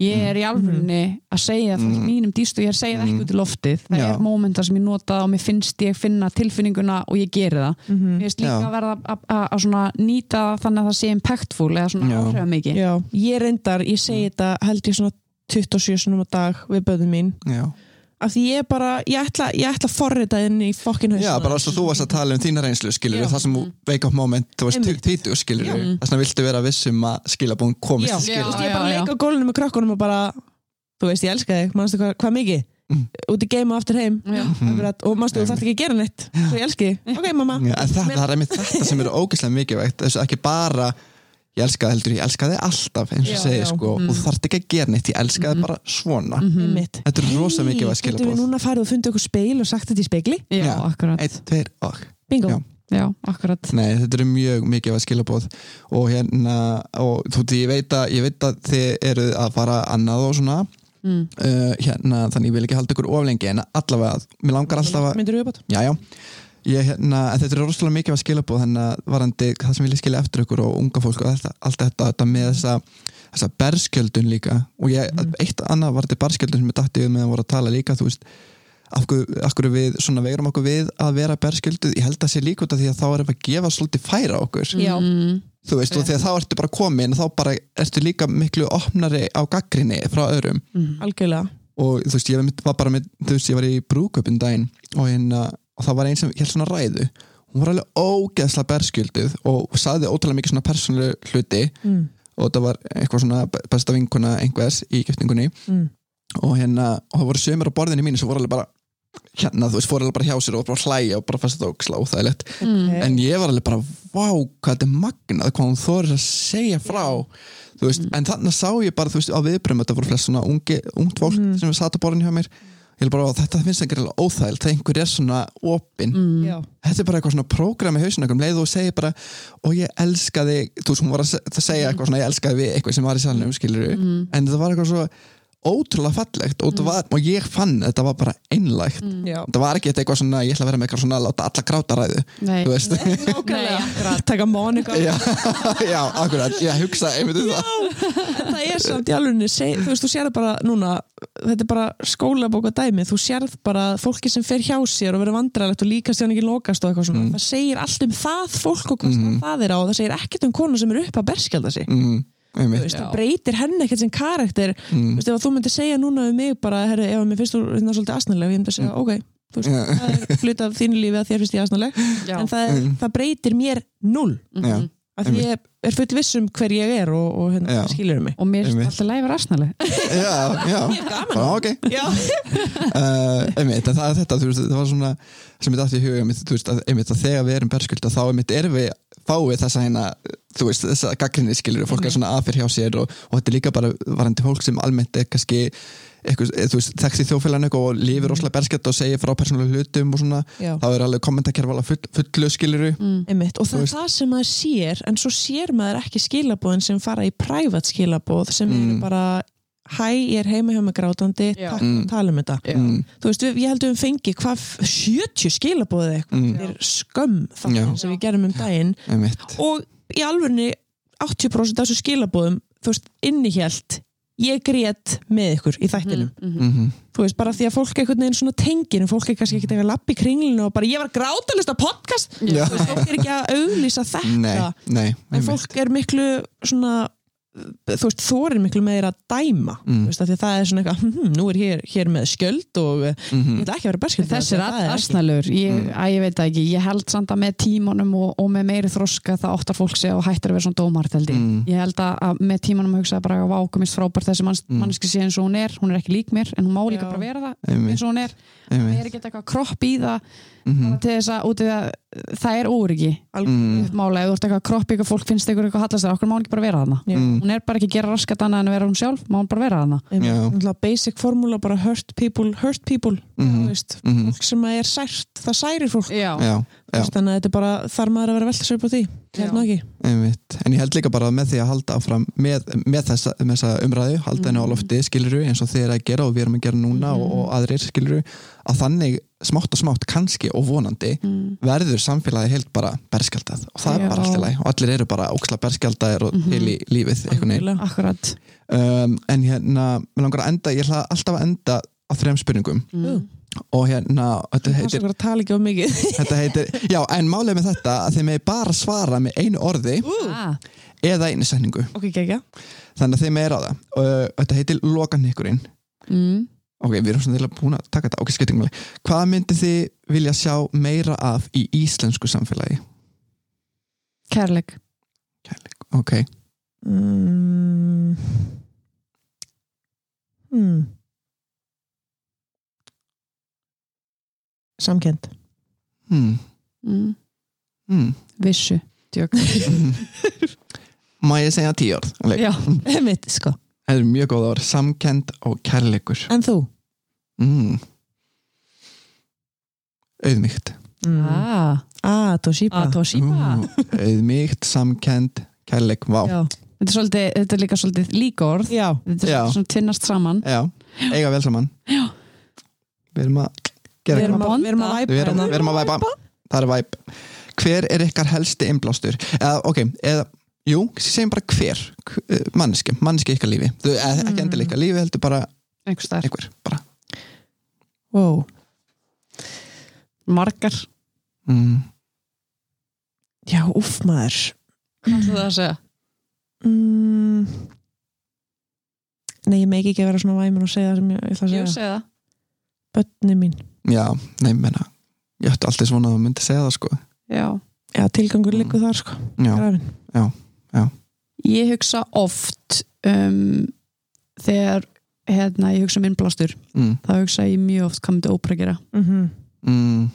ég er í alvörunni að segja það Mm. mínum dýstu, ég er að segja það ekki Mm. út í loftið það Já. er mómentar sem ég nota og mér finnst ég finna tilfinninguna og ég geri það Mhm. mér finnst líka Já. að verða að- svona nýta það þannig að það sé impactful eða svona Já. áhrifða mikið Já, ég reyndar, ég segi þetta held ég svona 27 sinum á dag við böðum mín, já. Af því ég bara ég ætla, ég ætla að forrita inn í fokkin hausna já, bara svo þú varst að tala um þína reynslu skilur Já. það sem þú wake up moment, þú varst tvítu skilur Já. þess vegna viltu vera vissum að skilabún komist Já, til Þú skil veist, ég bara að Já, já, leika á gólunum með krökkunum og bara þú veist, ég elska þig, mannstu hvað, hvað mikið? Mm. út í game og aftur heim. Já. Akkurat, og mannstu, þú þarf ekki að gera neitt. Ég elski ok mamma. Já, en það, það er einmitt þetta sem eru ógeðslega mikilvægt þessu ekki bara ég elska það heldur, ég elska þig alltaf eins og Já, segir já. sko, og þú þarft ekki að gera neitt ég elska þig bara svona. Mhm. mitt þetta er rosa mikilvægt getum við skilabóð núna farið og fundið okkur speil og sagt þetta í speikli Já, Já. akkurat. einn, tveir og. Bingo, Já. Já, akkurat. Nei, þetta eru mjög mikið að skilabóð og hérna, og þú veit, ég veit að ég veit að þið eru að fara annað og svona, mm. uh, hérna þannig ég vil ekki halda ykkur oflengi, en allavega mér langar alltaf að, myndir við upp átt já, já ég, hérna, en þetta eru rosalega mikið að skilabóð þannig að varandi það sem vil ég skilja eftir ykkur og unga fólk og þetta, allt þetta, þetta með þessa þessa berskjöldun líka. Og ég, eitt annað var þetta berskjöldun sem ég dætti við með að voru að tala líka, þú veist af hverju, af hverju við svona veirum okkur við að vera berskjölduð, ég held að sé líka út af því að þá erum við að gefa svolítið færa okkur. Mm. þú veist, og þegar þá ertu bara komin þá bara ertu líka miklu opnari á gaggrinni frá öðrum. Mm. og þú veist, ég var, var bara með, þú veist, ég var í brúköpun daginn og hérna og það var einn sem held svona ræðu. Hún var alveg ógeðslega berskjölduð og saði ótrúlega mikið svona persónlu hluti mm, og þetta var eitthvað svona besta vinkuna einhvers í giftingunni. Mm, og hérna, og það voru sömur á borðinu mínu sem voru alveg bara hérna, þú veist, fóru alveg bara hjá sér og bara hlæja og bara fannst þetta óksla óþægilegt. Mm. en ég var alveg bara, vá, hvað þetta er magnað hvað hún þorir að segja frá. Þú veist, en þannig sá ég bara þú veist, á viðbröðum, þetta voru flest svona ungi, ungt fólk Mhm. sem satt á borðinu hjá mér bara, þetta finnst einhver alveg óþægilt þegar einhver er svona opinn Mm. já, þetta er bara eitthvað svona prógram í hausinu um leið og segir bara, og ég elskaði þú veist, hún var að se- að segja eitthvað svona ég elskaði við eitthvað sem var í salnum, skilur Mm. en þetta var eitthvað svo ótrúlega fallegt og, mm. var, og ég fann þetta var bara einlægt. Já. Þetta var ekki eitthvað svona, ég ætla að vera með eitthvað svona að láta alla gráta ræðu, Nei, þú veist Nákvæmlega, taka Monika. Já, já, akkurat, ég hugsa einmitt um það. Það er samt í alveg þú veist, þú sérð bara núna þetta er bara skólabóka dæmi þú sérð bara fólki sem fer hjá sér og verður vandræðilegt og líka sér ekki lokast og eitthvað svona. Mm. það segir allt um það fólk og hvað Mhm. það er á og það segir ekkert um konu sem er upp að berskjalda mm, veist, það breytir henni ekkert sem karakter þú mm, veist, ef þú myndir segja núna um mig bara, herri, ef að mér finnst þú hérna svolítið asnaleg og ég myndi að segja, ok, þú veist, Já. það er hluti af þínu lífi að þér finnst ég asnaleg já. en það, er, Mm. það breytir mér null Mhm. Af því ég er full viss um hver ég er og, og hérna, Já. skilur mig. Og mér finnst alltaf læfur asnaleg já, já, bara ok. Já, uh, einmitt, en það er þetta, veist, það var svona sem ég dætti í huga, einmitt, veist, að, einmitt að þegar við erum berskuld þá einmitt erum við fáið þessa hérna, þú veist, þessa gaggrinni skilur fólk er svona aðfyr hjá sér og, og þetta er líka bara varandi fólk sem almennt er kannski þekst í þjófélaginu eitthvað og lífur rosalega berskjöld og segir frá persónulega hlutum og svona, já. þá er alveg kommentakerf alveg full, fullu skiluru mm. Einmitt, og það er það sem maður sér en svo sér maður ekki skilabóðin sem fara í private skilabóð sem Mm. eru bara hæ, ég er heima hjá mig grátandi takk Mm. tala um þetta mm, þú veist, við, ég held að við fengi hvað 70 skilabóðið eitthvað Mm. er skömm Já. þáttin sem við gerum um daginn einmitt og í alvörni 80% af þessu skilabóðum þú veist, innihjælt ég grét með ykkur í þættinum. Mm. mm þú veist, bara því að fólk einhvern veginn svona tengir en fólk er kannski ekkert eitthvað lapp í kringlinu og bara ég var grátalust á podcast. Þú veist, fólk er ekki að auglýsa þetta. Nei, nei, en fólk er miklu svona þú veist, þorir miklu meira að dæma Mm. þú veist, af því að það er svona eitthvað hm, nú er hér, hér með skjöld og eh, Mhm. ég ætla ekki að vera berskjöld Þessi er asnalur, ég, að ég veit ekki ég held samt að með tímanum og, og með meiri þroska það áttar fólk sig og hættir að vera svona dómart held ég. Mm. Ég held að, að með tímanum hugsaði bara að vákumist frábært þessi manns, Mm. mannski sé eins og hún er hún er ekki lík mér, en hún má líka Já. bara vera það eins og hún er, það er ekki eitthvað kropp í það Mhm. bara til þess að, út í það það er óryggi Mm. uppmála, ef þú ert eitthvað kropp í eitthvað fólk finnst eitthvað eitthvað hallast þar, okkur má hún ekki bara vera þarna Mm. hún er bara ekki að gera raskat annað en að vera hún sjálf má hún bara vera þarna Já. basic formúla bara hurt people, hurt people Mhm. þú veist, Mhm. fólk sem er sært það særir fólk Já, já, veist, þannig að þetta er bara, þar maður að vera að velta sér nú ekki Einmitt. En ég held líka bara að með því að halda áfram með, með, þessa, með þessa umræðu halda henni á lofti skiluru eins og þið er að gera og við erum að gera núna og, og aðrir skiluru að þannig smátt og smátt kannski og vonandi Mm. verður samfélagi heilt bara berskjaldað. Og það Já. er bara allt í lagi. Og allir eru bara óksla berskjaldaðir og til í lífið einhvern veginn. Algjörlega. akkurat. Um, en hérna, mér langar að enda ég ætla alltaf að enda á þrejum spurningum. Mm. og hérna, þetta það heitir, er að tala ekki of mikið. Þetta heitir já, en málið með þetta að þið með bara svara með einu orði ah, eða einu setningu. Ok, ekki, ekki þannig að þið með er á það og þetta heitir lokanikkurinn mm. Ok, við erum svona til að búin að taka þetta ok, skiptingmáli, hvað myndi þið vilja sjá meira af í íslensku samfélagi Kærleik Kærleik, ok, mm. Hmm. samkend hmm. mm. Hmm. Vissu Tjök. má ég segja tíu orð Leik. Já, Einmitt, sko. Það er mjög góð orð, samkend og kærleikur. En þú? mm. auðmygt Mm. ah, Ah, Toshiba Toshiba Ú, auðmýgt, samkend, kærleik, vá. Já, Já, þetta er, svolítið, þetta er líka svolítið líka orð. Já, Þetta er Já. svona tvinnast saman. Eiga vel saman. Já. við erum að gera eitthvað. að, við erum að væpa við erum, hérna. við erum að væpa það er væp hver er ykkar helsti innblástur? Eða ok, eða jú, segjum bara hver manneski, manneski ykkar lífi Þú, eða, ekki Mm. endilega ykkar lífi, heldur bara einhvers þar, einhver, bara wow. margar mm. Já, uff maður Hvað ætlaðu það að segja? mm. Nei, ég meiki ekki að vera svona væmur og segja það sem ég, ætla að Jú, segja segja það Bönni mín já, nei, menna ég ætti alltaf svona að þú myndi segja það sko já. Já, tilgangur liggur þar sko já, Grafin. Ég hugsa oft um, þegar hérna, ég hugsa um innblástur mm, þá hugsa ég mjög oft hvað myndi ópera gera. Mm mm,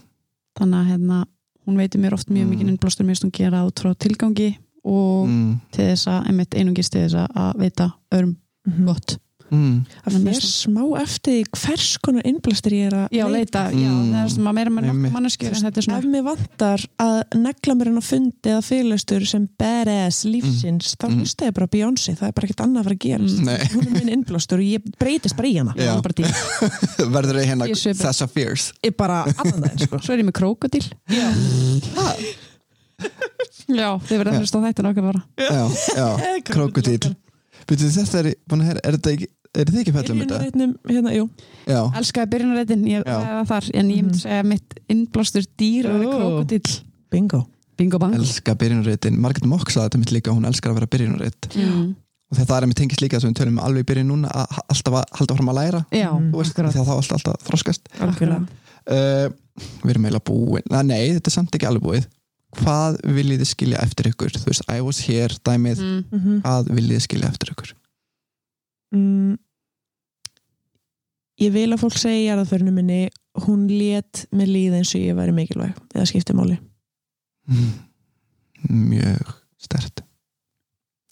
þannig að hérna, hún veitir mér oft mjög Mm. mikið innblástur mér stum gera út frá tilgangi og mm, til þess að, einmitt einungis til þess að- veita öðrum gott mm, Það fer smá eftir hvers konar innblastir ég er að já, leita, já, Mm. það er svona meira manneskjur en þetta er Ef svona mér vantar að negla mér hann á fundi eða fyrirlestur sem badass lífsins, þá Mm. hlusta ég bara á Beyoncé, það er bara ekkert annað að fara að gerast. Mm. Hún er minn innblástur og ég breytist bara í hana. Já. Það er bara til. verður þau hérna svipur. þessa fears ég bara allan daginn sko. svo er ég með krókodil Já. já, þið verður að hlusta þetta okkar bara. Já, já, krokodil Byrju, þetta er, búin að heyra, er þetta ekki er þið ekki fællum þetta? Byrjunarreitnum, hérna, jú. Já, elskaði byrjunarreitin, ég það þar en ég myndi Mhm. segja mitt innblástur dýr er Ó. krókodil bingo. Bingo bang. Elska byrjunarreitin. Margrét Mokk sagði þetta mitt líka, hún elskar að vera byrjunarreit. Og þetta er með tengist líka sem við tölum alveg í byrjun núna að alltaf að halda fram að læra. Já, Mm. þú veist, akkurat. því að þá alltaf, alltaf þroskast. Algjörlega uh, við erum eiginlega búin Nei, nei, þetta er samt ekki alveg búið hvað viljið þið skilja eftir ykkur þú veist, I was here, dæmið mm. Mhm. hvað viljið þið skilja eftir ykkur mm, ég vil að fólk segja í jarðaförinu minni hún lét með líða eins og ég væri mikilvæg eða skipti máli mm. mjög stert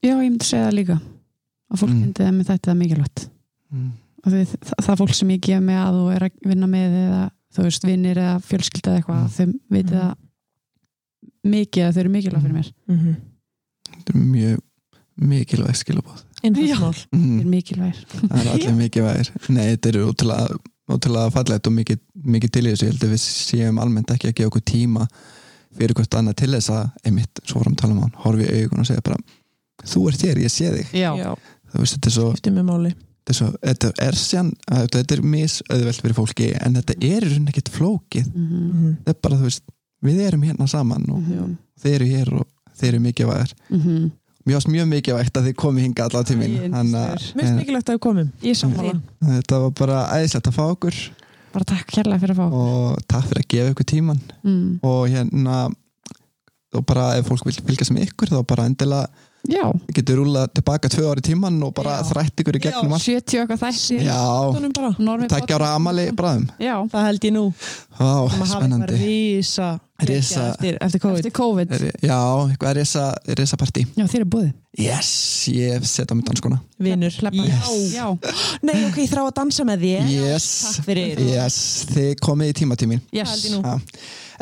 já, ég myndi segja það líka að fólk Mm. myndi það með þetta mikilvægt mm. og því, það, það fólk sem ég gef mig að og er að vinna með eða þú veist, vinnir eða fjölskylda eða eitthvað, Mm. þau viti það mikið að þau eru mikilvæg fyrir mér. Mm -hmm. þetta er mjög mikilvæg skilabóð einfaldsmál þau mm. eru mikilvægir. Það er allir mikilvægir. Nei, þetta eru ótrúlega, ótrúlega fallegt og mikið, mikið til í þessu, ég held að við séum almennt ekki að gefa okkur tíma fyrir hvert annað til þess að, einmitt, svo að tala um hann horfi í augun og segja bara þú ert hér, ég sé þig. Já, já, þú veist, þetta er svo, skipti með máli. þetta er, svo, þetta er sjan, þetta er misauðvelt fyrir fólki en þetta er í rauninni ekkert flókið. Mm -hmm. mm þetta er bara, þú veist, við erum hérna saman og Mhm. þeir eru hér og þeir eru mikilvægir. -hmm. mjög, mjög mikilvægt að þið komi hinga allar til mín Æ, Þannig að- að við komum ég sammála, þetta var bara æðislegt að fá okkur. Bara takk kærlega fyrir að fá og takk fyrir að gefa ykkur tíman mm. og hérna og bara ef fólk vil fylgjast með ykkur þá bara endilega já, getur rúlað tilbaka tvö ári tíman og bara Já. þrætt ykkur í gegnum allt. 70 okkar þætti Já, Tónum bara. Normi takk ára amali bræðum. Já, það held ég nú. Eitthvað spennandi Risa. eftir, eftir COVID? Eftir COVID. Er- Já, eitthvað er risa, risa partí já, þér er búið Yes, ég set á mig danskona vinur. Pleppa. Yes. já, nei ok, ég þrá að dansa með þér. Yes, yes þið komið í tímatímin yes. Já.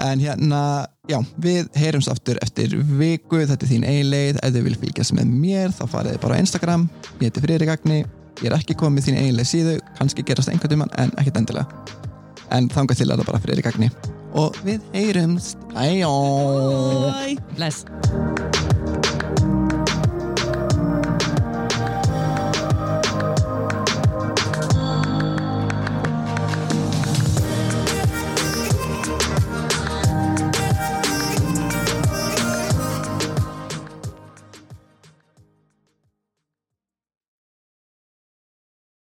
En hérna, já, við heyrumst aftur eftir viku, þetta er þín eiginleið, ef þið vil fylgjast með mér þá farið bara á Instagram, ég heiti Friðrik Agni, ég er ekki komið með þín eiginleið síðu, kannski gerast einhvern tímann en ekkert endilega. En þangað til er það bara Friðrik Agni. Og við heyrumst, æjó! Bye. bless